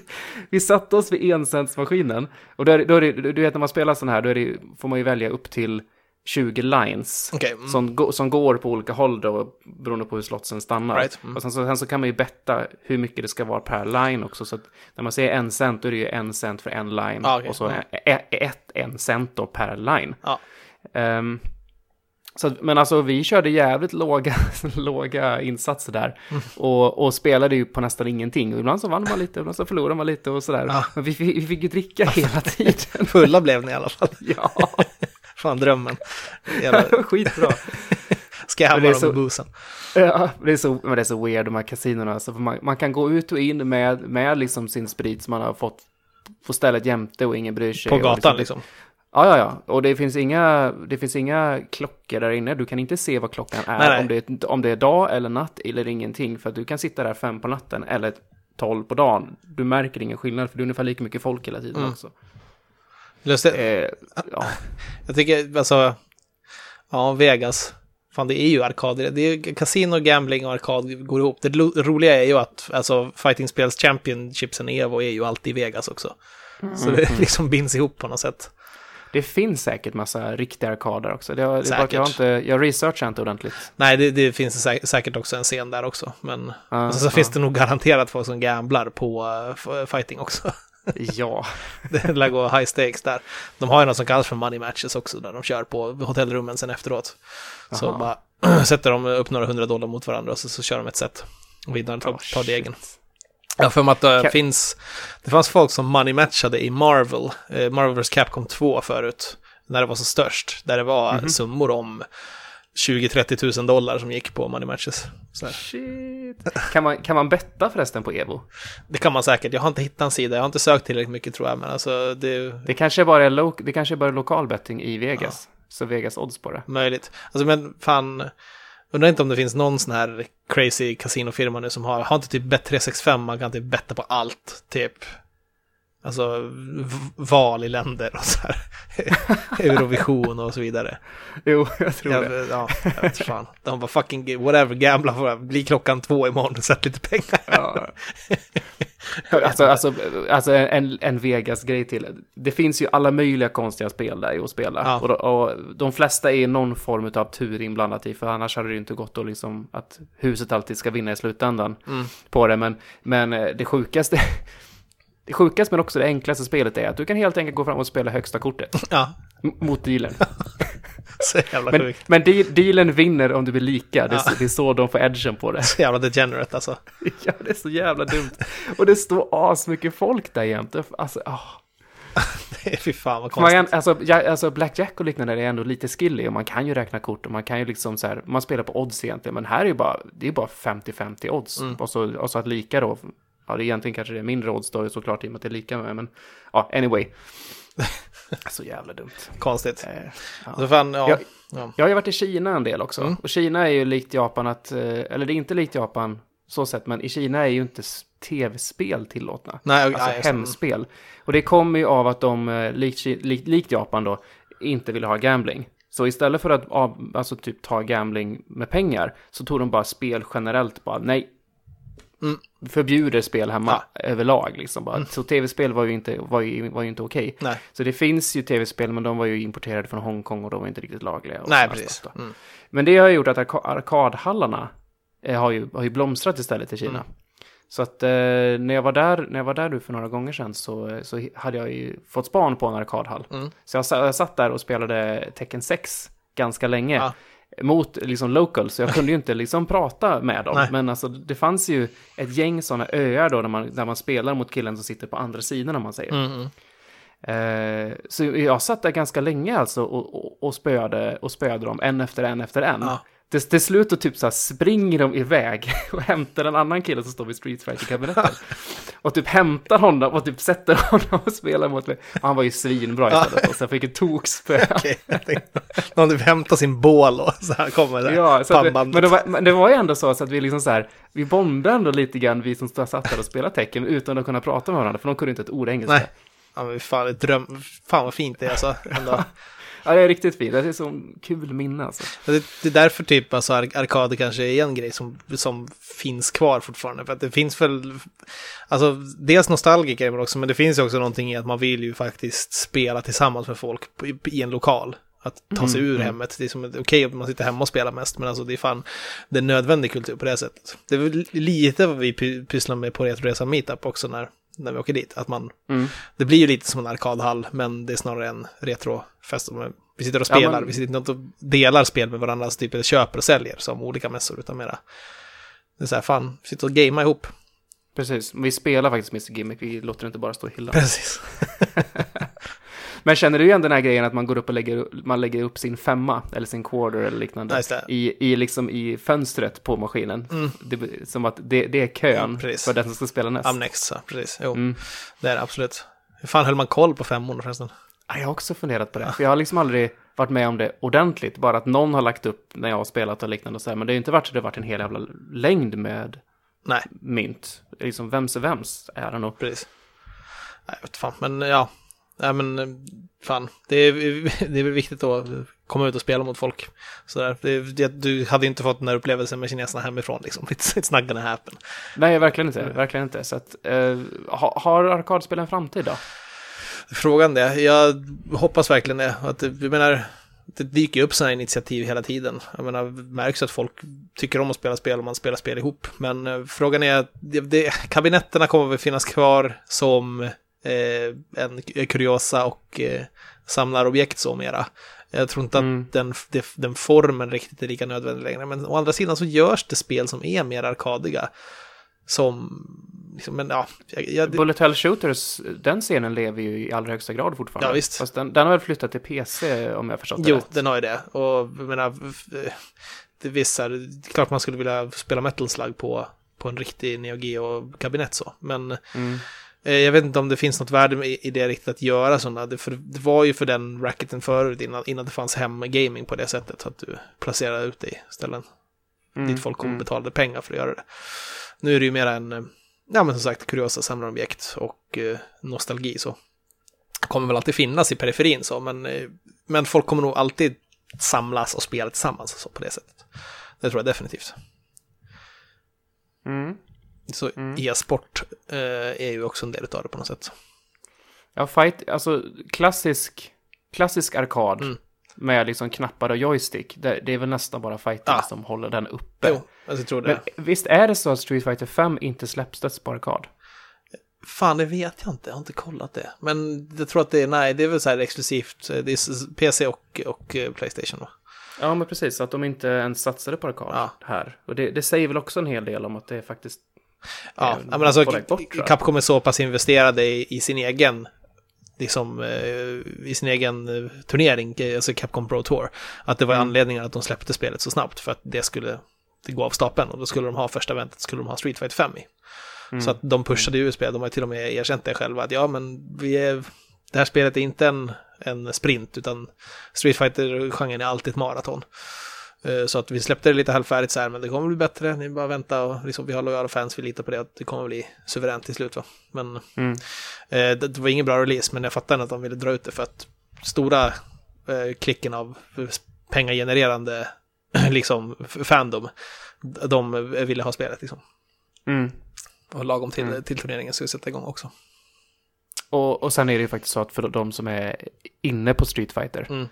[SPEAKER 2] vi satte oss vid encentsmaskinen. Och då är, det- då är det, du vet när man spelar sån här, då är det, får man ju välja upp till 20 lines.
[SPEAKER 1] Okej, mm.
[SPEAKER 2] Som, som går på olika håll då, beroende på hur slotsen stannar.
[SPEAKER 1] Right, mm.
[SPEAKER 2] Och sen så, sen så kan man ju betta hur mycket det ska vara per line också. Så när man säger en cent, då är det ju en cent för en line.
[SPEAKER 1] Ah, okej,
[SPEAKER 2] Och så
[SPEAKER 1] mm.
[SPEAKER 2] ett, ett en cent då per line.
[SPEAKER 1] Ja.
[SPEAKER 2] Ehm, så, men alltså vi körde jävligt låga, [LAUGHS] låga insatser där.
[SPEAKER 1] Mm.
[SPEAKER 2] Och, och spelade ju på nästan ingenting. Och ibland så vann man lite, ibland så förlorade man lite och sådär.
[SPEAKER 1] Ja.
[SPEAKER 2] Men vi, fick- vi fick ju dricka hela [LAUGHS] tiden.
[SPEAKER 1] Fulla blev ni i alla fall. [LAUGHS]
[SPEAKER 2] ja,
[SPEAKER 1] Fan, drömmen. Jävla [LAUGHS]
[SPEAKER 2] skitbra.
[SPEAKER 1] Ska jag hamna dem
[SPEAKER 2] så-
[SPEAKER 1] med boosen.
[SPEAKER 2] Ja, det är så, men det är så weird de här kasinorna. Alltså, man, man kan gå ut och in med, med liksom sin sprit som man har fått på stället jämte och ingen bryr sig.
[SPEAKER 1] På
[SPEAKER 2] och
[SPEAKER 1] gatan liksom.
[SPEAKER 2] Ja, ja, ja. Och det finns inga, det finns inga klockor där inne. Du kan inte se vad klockan är.
[SPEAKER 1] Nej, nej.
[SPEAKER 2] Om, det, är- om det är dag eller natt eller ingenting. För att du kan sitta där fem på natten eller tolv på dagen. Du märker ingen skillnad för det är ungefär lika mycket folk hela tiden
[SPEAKER 1] Mm.
[SPEAKER 2] också.
[SPEAKER 1] Lustigt.
[SPEAKER 2] Eh, ja,
[SPEAKER 1] Jag tycker, alltså, ja, Vegas. Fan, det är ju arkader. Det är ju kasino, gambling och arkad går ihop. Det roliga är ju att, alltså, fighting-spels championshipsen Evo är ju alltid i Vegas också. Så det [LAUGHS] liksom binds ihop på något sätt.
[SPEAKER 2] det finns säkert massa riktiga arkader också. Det, har- att jag, har
[SPEAKER 1] Säkert.
[SPEAKER 2] inte, jag researchar inte ordentligt.
[SPEAKER 1] Nej, det, det finns sä- säkert också en scen där också. Men
[SPEAKER 2] Ja,
[SPEAKER 1] och så, så
[SPEAKER 2] ja.
[SPEAKER 1] finns det nog garanterat folk som gamblar på uh, fighting också.
[SPEAKER 2] Ja, [LAUGHS]
[SPEAKER 1] det lär gå high stakes där. De har ju något som kallas för money matches också, där de kör på hotellrummen sen efteråt. Så
[SPEAKER 2] Aha.
[SPEAKER 1] bara [CLEARS THROAT] sätter de upp några hundra dollar mot varandra och så, så kör de ett set. Och vinnaren tar,
[SPEAKER 2] Oh,
[SPEAKER 1] tar degen. Har för att det
[SPEAKER 2] Kan-
[SPEAKER 1] finns, det fanns folk som money matchade i Marvel, eh, Marvel vs. Capcom 2 förut, när det var som störst, där det var
[SPEAKER 2] Mhm.
[SPEAKER 1] summor om 20-30 tusen dollar som gick på money matches.
[SPEAKER 2] Shit. Kan man, kan man betta förresten på Evo?
[SPEAKER 1] Det kan man säkert, jag har inte hittat en sida, jag har inte sökt tillräckligt mycket tror jag, men alltså det
[SPEAKER 2] Det kanske bara är, lo- det kanske bara är lokal betting i Vegas. Så Vegas odds på det.
[SPEAKER 1] möjligt. Alltså men fan, undrar inte om det finns någon sån här crazy kasinofirma nu som har, har inte typ Bet365, man kan typ betta på allt, typ. Alltså val i länder och så här. [LAUGHS] Eurovision och så vidare.
[SPEAKER 2] Jo, jag tror
[SPEAKER 1] Jag,
[SPEAKER 2] det.
[SPEAKER 1] ja, jag vet fan. De bara fucking, whatever, gambla för. Bli klockan två imorgon och sätt lite pengar.
[SPEAKER 2] Ja. Alltså, alltså, alltså en, en Vegas-grej till. Det finns ju alla möjliga konstiga spel där att spela.
[SPEAKER 1] Ja.
[SPEAKER 2] Och, och de flesta är någon form av tur inblandat i, för annars hade det ju inte gått att, liksom, att huset alltid ska vinna i slutändan
[SPEAKER 1] Mm.
[SPEAKER 2] på det. Men, men eh, det sjukaste, det sjukaste men också det enklaste spelet är att du kan helt enkelt gå fram och spela högsta kortet [LAUGHS]
[SPEAKER 1] Ja,
[SPEAKER 2] mot dealen. [LAUGHS]
[SPEAKER 1] så jävla
[SPEAKER 2] Men,
[SPEAKER 1] sjukt.
[SPEAKER 2] men de- dealen vinner om du blir lika. Det är,
[SPEAKER 1] Ja.
[SPEAKER 2] det är så de får edgen på det. [LAUGHS]
[SPEAKER 1] Så jävla degenerate alltså.
[SPEAKER 2] Ja, det är så jävla dumt. Och det står asmycket folk där jämte. Alltså, ah.
[SPEAKER 1] Det är fy fan vad
[SPEAKER 2] Man
[SPEAKER 1] konstigt.
[SPEAKER 2] kan, alltså, ja, alltså Blackjack och liknande är ändå lite skilly och man kan ju räkna kort och man kan ju liksom så här, man spelar på odds egentligen, men här är ju bara, det är bara 50-50 odds.
[SPEAKER 1] Mm.
[SPEAKER 2] Och, så, och så att lika då, ja det är egentligen kanske det är mindre odds då såklart i och med att det är lika med, men ja, anyway. [LAUGHS] så jävla dumt.
[SPEAKER 1] Konstigt.
[SPEAKER 2] Eh, ja.
[SPEAKER 1] Så fan, ja.
[SPEAKER 2] Jag-
[SPEAKER 1] ja.
[SPEAKER 2] Jag har ju varit i Kina en del också.
[SPEAKER 1] Mm.
[SPEAKER 2] Och Kina är ju likt Japan att, eh, eller det är inte likt Japan så sett, men i Kina är ju inte tv-spel tillåtna.
[SPEAKER 1] Nej,
[SPEAKER 2] Alltså
[SPEAKER 1] nej,
[SPEAKER 2] hemspel. Och det kommer ju av att de, eh, likt, likt, likt Japan då, inte ville ha gambling. Så istället för att alltså typ ta gambling med pengar så tog de bara spel generellt bara nej.
[SPEAKER 1] Mm.
[SPEAKER 2] Förbjuder spel hemma överlag liksom bara. Så tv-spel var ju inte, var ju, var ju inte okej.
[SPEAKER 1] Nej,
[SPEAKER 2] Så det finns ju tv-spel men de var ju importerade från Hongkong och de var inte riktigt lagliga. och
[SPEAKER 1] nej precis. Mm.
[SPEAKER 2] Men det har gjort att arka arkadhallarna eh, har, ju, har ju blomstrat istället i Kina.
[SPEAKER 1] Mm.
[SPEAKER 2] Så att eh, när, jag var där, när jag var där nu för några gånger sedan så, så hade jag ju fått span på en arkadhall.
[SPEAKER 1] Mm.
[SPEAKER 2] Så jag, jag satt där och spelade Tekken 6 ganska länge.
[SPEAKER 1] Ja.
[SPEAKER 2] Mot liksom local, så jag kunde ju inte liksom prata med dem.
[SPEAKER 1] Nej.
[SPEAKER 2] Men alltså det fanns ju ett gäng sådana öar då där man, där man spelar mot killen som sitter på andra sidan om man säger.
[SPEAKER 1] Mm.
[SPEAKER 2] Eh, så jag satt där ganska länge alltså och, och, och, spöade, och spöade dem en efter en efter en.
[SPEAKER 1] Ja.
[SPEAKER 2] Till, till slut och typ så här springer de iväg [LAUGHS] och hämtar en annan kille som står vid Street Fighter-kabinettet. [LAUGHS] och typ hämtar honom och typ sätter honom och spelar mot mig. Och han var ju svinbra istället. Och jag fick ett tokspö. [LAUGHS]
[SPEAKER 1] Okej, tänkte, någon typ hämtar sin bål och så här kommer det.
[SPEAKER 2] Ja, så
[SPEAKER 1] pannbandet.
[SPEAKER 2] men, det var, men det var ju ändå så, så att vi liksom så här, vi bondade ändå lite grann, vi som satt där och spelade tecken utan att kunna prata med varandra, för de kunde inte ett ord engelska.
[SPEAKER 1] Nej. Ja, men fan, dröm... fan vad fint det är alltså. Ändå.
[SPEAKER 2] Ja, det är riktigt fint, det är så kul minne alltså.
[SPEAKER 1] Det, det är därför typ alltså ar- arkader kanske är en grej som, som finns kvar fortfarande. För att det finns väl, alltså dels nostalgiker men också, men det finns ju också någonting i att man vill ju faktiskt spela tillsammans med folk i, i en lokal. Att ta sig
[SPEAKER 2] Mm,
[SPEAKER 1] ur
[SPEAKER 2] mm.
[SPEAKER 1] hemmet. Det är som okej att man sitter hemma och spelar mest, men alltså det är fan, det är nödvändig kultur på det sättet. Det är väl lite vad vi py- pysslar med på Retroresan Meetup också när, när vi åker dit. Att man,
[SPEAKER 2] Mm.
[SPEAKER 1] det blir ju lite som en arkadhall, men det är snarare en retrofest. Vi sitter och
[SPEAKER 2] Ja,
[SPEAKER 1] spelar,
[SPEAKER 2] men-
[SPEAKER 1] vi sitter inte och delar spel med varandra, alltså typ eller köper och säljer som olika mässor, utan mera. Det är så här, fan, sitter och gamea ihop.
[SPEAKER 2] Precis, vi spelar faktiskt Mr Gimmick, vi låter det inte bara stå i hyllan.
[SPEAKER 1] Precis. [LAUGHS]
[SPEAKER 2] Men känner du igen den här grejen att man går upp och lägger, man lägger upp sin femma, eller sin quarter eller liknande,
[SPEAKER 1] det.
[SPEAKER 2] i, i, liksom, i fönstret på maskinen?
[SPEAKER 1] Mm.
[SPEAKER 2] Det, som att det, det är kön
[SPEAKER 1] Ja,
[SPEAKER 2] för den som ska spela näst.
[SPEAKER 1] I'm next, så, precis. Jo,
[SPEAKER 2] Mm.
[SPEAKER 1] det är det absolut. Hur fan höll man koll på femmorna förresten?
[SPEAKER 2] Ja, Jag har också funderat på det, för jag har liksom aldrig varit med om det ordentligt, bara att någon har lagt upp när jag har spelat och liknande och så här, men det har ju inte varit så det har varit en hel jävla längd med
[SPEAKER 1] Nej,
[SPEAKER 2] mynt. Liksom vems är vems, är det nog.
[SPEAKER 1] precis. Nej, jag vet fan, men ja. Nej, men eh, fan, det är, [LAUGHS] det är väl viktigt att komma ut och spela mot folk. Sådär. Det, du hade inte fått den här upplevelsen med kineserna hemifrån, liksom. [LAUGHS] It's, it's not gonna happen.
[SPEAKER 2] Nej, verkligen inte, verkligen inte. Så att, eh, ha, har arkadspel en framtid då?
[SPEAKER 1] Frågan det. Jag hoppas verkligen det. Att, jag menar, det dyker upp sådana initiativ hela tiden. Jag menar, märks att folk tycker om att spela spel och man spelar spel ihop. Men eh, frågan är, det, kabinetterna kommer väl finnas kvar som eh, en kuriosa och eh, samlarobjekt så mera. Jag tror inte
[SPEAKER 2] Mm.
[SPEAKER 1] att den, den formen riktigt är lika nödvändig längre. Men å andra sidan så görs det spel som är mer arkadiga. Som, liksom, men ja, jag, jag,
[SPEAKER 2] Bullet Hell Shooters, den scenen lever ju i allra högsta grad fortfarande.
[SPEAKER 1] Ja, visst.
[SPEAKER 2] Fast den, den har väl flyttat till PC om jag förstått det
[SPEAKER 1] Jo,
[SPEAKER 2] rätt.
[SPEAKER 1] den har ju det. Och jag menar, det visar, det är klart man skulle vilja spela Metal Slug på, på en riktig Neo Geo-kabinett så. Men
[SPEAKER 2] Mm.
[SPEAKER 1] Eh, jag vet inte om det finns något värde i, det riktigt att göra sådana. Det, för, det var ju för den racketen förut innan, innan det fanns hem-gaming på det sättet. Att du placerade ut i ställen
[SPEAKER 2] Mm.
[SPEAKER 1] dit folk kom och
[SPEAKER 2] mm.
[SPEAKER 1] betalade pengar för att göra det. Nu är det ju mer en, eh, ja men som sagt, kuriosa samlarobjekt och eh, nostalgi så. Kommer väl alltid finnas i periferin så, men, eh, men folk kommer nog alltid samlas och spela tillsammans så på det sättet. Det tror jag definitivt.
[SPEAKER 2] Mm.
[SPEAKER 1] Så
[SPEAKER 2] Mm.
[SPEAKER 1] e-sport eh, är ju också en del av det på något sätt.
[SPEAKER 2] Ja, fight, alltså klassisk, klassisk arkad
[SPEAKER 1] Mm.
[SPEAKER 2] med liksom knappar och joystick. Det, det är väl nästan bara fighting
[SPEAKER 1] Ja.
[SPEAKER 2] som håller den uppe.
[SPEAKER 1] Jo, alltså, jag tror det.
[SPEAKER 2] Men visst är det så att Street Fighter 5 inte släpptes på arkad?
[SPEAKER 1] Fan, det vet jag inte. Jag har inte kollat det. Men jag tror att det är, nej, det är väl så här exklusivt. Det är PC och, och eh, Playstation va?
[SPEAKER 2] Ja, men precis. Att de inte ens satsade på arkad
[SPEAKER 1] Ja.
[SPEAKER 2] här. Och det, det säger väl också en hel del om att det faktiskt...
[SPEAKER 1] Ja, ja, men alltså
[SPEAKER 2] bort.
[SPEAKER 1] Capcom är så pass investerade i, i sin egen liksom eh, i sin egen eh, turnering, eh, alltså Capcom Pro Tour, att det var
[SPEAKER 2] Mm.
[SPEAKER 1] anledningen att de släppte spelet så snabbt för att det skulle det gå av stapeln och då skulle de ha första eventet, skulle de ha Street Fighter 5 i.
[SPEAKER 2] Mm.
[SPEAKER 1] Så att de pushade ju spelet, de har till och med erkänt det själva, att ja men vi är, det här spelet är inte en, en sprint utan Street Fighter-genren är alltid ett maraton. Eh, Så att vi släppte det lite halvfärdigt så här, men det kommer bli bättre, ni bara vänta och liksom, vi har lojala fans, vi litar på det, att det kommer bli suveränt till slut va. Men
[SPEAKER 2] Mm.
[SPEAKER 1] eh, det, var ingen bra release, men jag fattar att de ville dra ut det för att stora eh, klicken av pengagenererande [CLEARS THROAT] liksom fandom, de ville ha spelet liksom.
[SPEAKER 2] Mm.
[SPEAKER 1] Och lagom till,
[SPEAKER 2] Mm.
[SPEAKER 1] till turneringen ska vi sätta igång också.
[SPEAKER 2] Och, och sen är det ju faktiskt så att för de som är inne på Street Fighter,
[SPEAKER 1] Mm.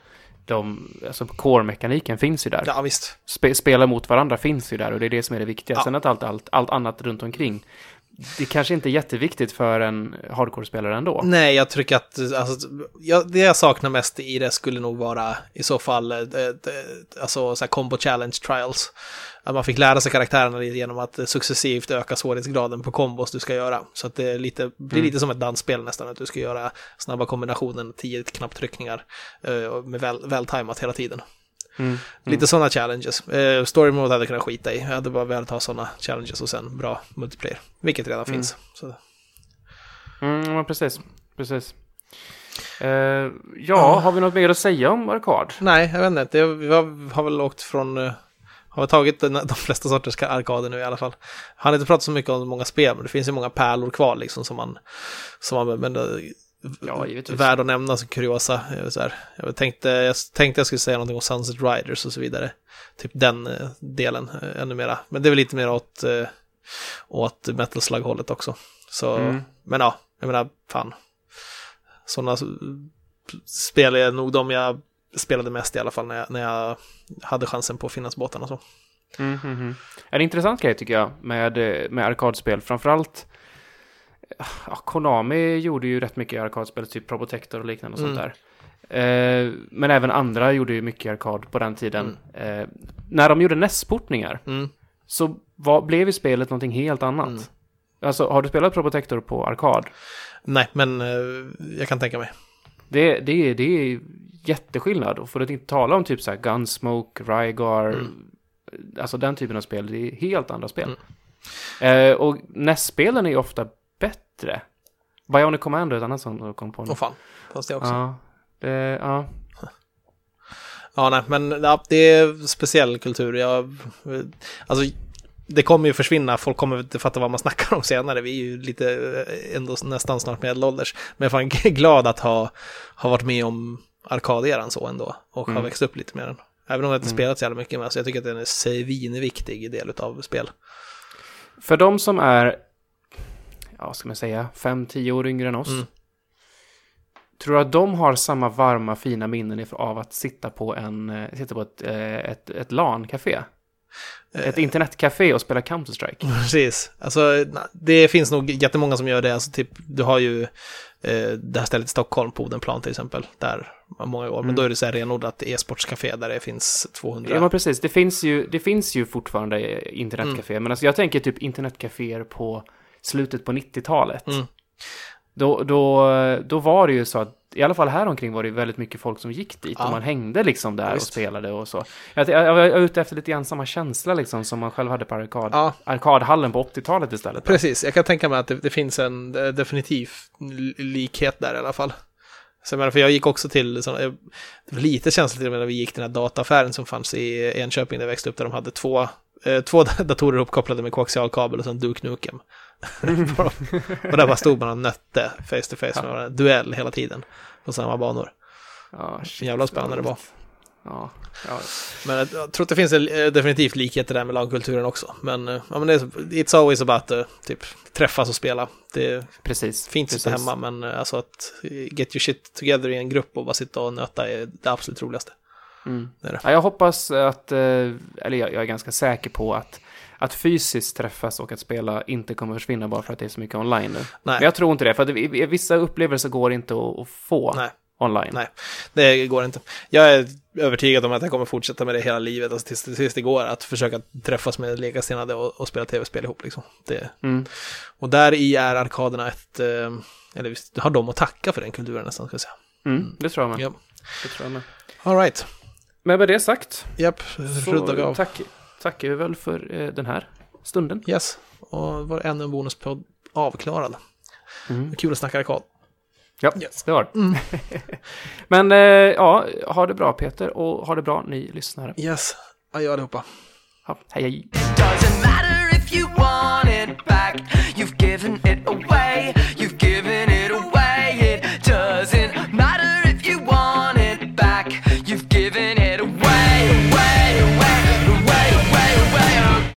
[SPEAKER 2] De, alltså core-mekaniken finns ju där.
[SPEAKER 1] Ja, visst.
[SPEAKER 2] Spe, spela mot varandra finns ju där och det är det som är det viktiga.
[SPEAKER 1] Ja.
[SPEAKER 2] Sen att allt, allt, allt annat runt omkring, det kanske inte är jätteviktigt för en hardcore-spelare ändå.
[SPEAKER 1] Nej, jag tycker att alltså, jag, det jag saknar mest i det skulle nog vara i så fall eh, det, alltså så här combo challenge trials. Att man fick lära sig karaktärerna genom att successivt öka svårighetsgraden på kombos du ska göra. Så att det lite, blir
[SPEAKER 2] Mm.
[SPEAKER 1] lite som ett dansspel nästan, att du ska göra snabba kombinationen, tio knapptryckningar eh, med väl, vältajmat hela tiden.
[SPEAKER 2] Mm.
[SPEAKER 1] Lite sådana challenges. Eh, story mode hade jag kunnat skita i. Jag hade bara velat ha sådana challenges och sen bra multiplayer. Vilket redan
[SPEAKER 2] Mm.
[SPEAKER 1] finns. Så.
[SPEAKER 2] Mm, precis. Precis. Eh, ja, har vi något mer att säga om arkad?
[SPEAKER 1] Nej, jag vet inte. Det, vi har, har väl åkt från... eh, Har väl tagit de flesta sorters arkader nu i alla fall. Han har inte pratat så mycket om många spel, men det finns ju många pärlor kvar liksom som man... Som man men, eh,
[SPEAKER 2] Ja, givetvis.
[SPEAKER 1] värd att nämna som kuriosa. Jag, så här, jag, tänkte, jag tänkte jag skulle säga någonting om Sunset Riders och så vidare. Typ den eh, delen eh, ännu mera. Men det är väl lite mer åt, eh, åt Metal Slug-hållet också. Så,
[SPEAKER 2] Mm.
[SPEAKER 1] men ja, jag menar, fan. Sådana spel är nog de jag spelade mest i alla fall när jag, när jag hade chansen på Finlandsbåtarna och så.
[SPEAKER 2] Mm, mm, mm. En intressant grej tycker jag med, eh, med arkadspel, framförallt ja, Konami gjorde ju rätt mycket arkadspel, typ Probotector och liknande och sånt
[SPEAKER 1] Mm.
[SPEAKER 2] där. Eh, men även andra gjorde ju mycket arkad på den tiden. Eh, när de gjorde NES-portningar
[SPEAKER 1] Mm.
[SPEAKER 2] så var, blev ju spelet någonting helt annat.
[SPEAKER 1] Mm.
[SPEAKER 2] Alltså, har du spelat Probotector på arkad?
[SPEAKER 1] Nej, men eh, jag kan tänka mig.
[SPEAKER 2] Det, det, är- det är jätteskillnad. Och för att inte tala om typ så här Gunsmoke, Rygar,
[SPEAKER 1] Mm.
[SPEAKER 2] alltså den typen av spel. Det är helt andra spel. Eh, och NES-spelen är ju ofta bättre. Bionic Commando är ett annat som kom på nu.
[SPEAKER 1] Åh fan, fast det också. Ja,
[SPEAKER 2] Ja, det, ja.
[SPEAKER 1] nej, men ja, det är speciell kultur. Jag, alltså, det kommer ju försvinna, folk kommer inte fatta vad man snackar om senare. Vi är ju lite eh, ändå nästan snart medelålders. Men jag är fan [LAUGHS] glad att ha, ha varit med om arkaderan så ändå och
[SPEAKER 2] Mm.
[SPEAKER 1] ha växt upp lite med den. Även om jag inte
[SPEAKER 2] Mm.
[SPEAKER 1] spelat så jävla mycket, men alltså, jag tycker att den är svinviktig del av spel.
[SPEAKER 2] För de som är, ja, ska man säga, fem, tio år yngre än oss.
[SPEAKER 1] Mm.
[SPEAKER 2] Tror du att de har samma varma, fina minnen av att sitta på, en, eh, sitta på ett, eh, ett, ett LAN-café? Ett internetcafé och spela Counter-Strike? [LAUGHS]
[SPEAKER 1] Precis. Alltså, det finns nog jättemånga som gör det. Alltså, typ, du har ju eh, det här stället i Stockholm, på Odenplan till exempel, där var många år. Men
[SPEAKER 2] Mm.
[SPEAKER 1] då är det så här renodlat e-sportscafé där det finns 200.
[SPEAKER 2] Ja, men precis. Det finns ju, det finns ju fortfarande internetcafé. Men alltså, jag tänker typ internetcaféer på slutet på 90-talet.
[SPEAKER 1] Mm.
[SPEAKER 2] Då, då, då var det ju så att, i alla fall här omkring var det väldigt mycket folk som gick dit.
[SPEAKER 1] Ja.
[SPEAKER 2] Och man hängde liksom där
[SPEAKER 1] Visst.
[SPEAKER 2] och spelade och så. Jag, jag, jag var ute efter lite grann samma känsla liksom som man själv hade på arkad,
[SPEAKER 1] Ja,
[SPEAKER 2] arkadhallen på 80-talet istället. då.
[SPEAKER 1] precis. Jag kan tänka mig att det, det finns en definitiv likhet där i alla fall. Så jag för jag gick också till, såna, jag- lite känsligt till och med när vi gick till den här dataffären som fanns i Enköping där jag växte upp, där de hade två, eh, två [LAUGHS] datorer uppkopplade med koaxialkabel och sen Duke Nukem. [LAUGHS] och där bara stod man och nötte face to face med varandra, duell hela tiden på samma banor.
[SPEAKER 2] Ja, shit,
[SPEAKER 1] Jävla spännande det var.
[SPEAKER 2] Ja, ja.
[SPEAKER 1] Men jag tror att det finns eh, definitivt likheter där med lagkulturen också. Men, eh, ja, men det är, it's always about to, typ, träffas och spela. Det är
[SPEAKER 2] precis.
[SPEAKER 1] fint att sitta hemma, men eh, alltså att eh, get your shit together i en grupp och bara sitta och nöta är det absolut roligaste.
[SPEAKER 2] Mm.
[SPEAKER 1] Det det.
[SPEAKER 2] Ja, jag hoppas att, eh, eller jag, jag är ganska säker på att, att fysiskt träffas och att spela inte kommer försvinna bara för att det är så mycket online nu.
[SPEAKER 1] Nej.
[SPEAKER 2] Men jag tror inte det, för att vissa upplevelser går inte att, få
[SPEAKER 1] Nej.
[SPEAKER 2] online.
[SPEAKER 1] Nej. Det går inte. Jag är övertygad om att jag kommer fortsätta med det hela livet, alltså tills, tills det går, att försöka träffas med likasinnade och, och spela tv-spel ihop. Liksom. Det,
[SPEAKER 2] Mm.
[SPEAKER 1] och där i är arkaderna ett, eh, eller visst, har de att tacka för den kulturen nästan, ska jag säga.
[SPEAKER 2] Mm, det tror jag med.
[SPEAKER 1] Ja.
[SPEAKER 2] Det tror jag med.
[SPEAKER 1] All right.
[SPEAKER 2] Men med det sagt.
[SPEAKER 1] Japp, rundar
[SPEAKER 2] vi
[SPEAKER 1] av.
[SPEAKER 2] Tack, tackar vi väl för eh, den här stunden.
[SPEAKER 1] Yes, och var ännu en bonuspodd avklarad.
[SPEAKER 2] Mm.
[SPEAKER 1] Kul att snacka arkad.
[SPEAKER 2] Ja,
[SPEAKER 1] yes.
[SPEAKER 2] det var
[SPEAKER 1] mm. [LAUGHS]
[SPEAKER 2] Men eh, ja, ha det bra Peter och ha det bra ni lyssnare.
[SPEAKER 1] Yes, adjö allihopa.
[SPEAKER 2] Ja, hej hej. It
[SPEAKER 3] doesn't matter if you want it back, you've given it away.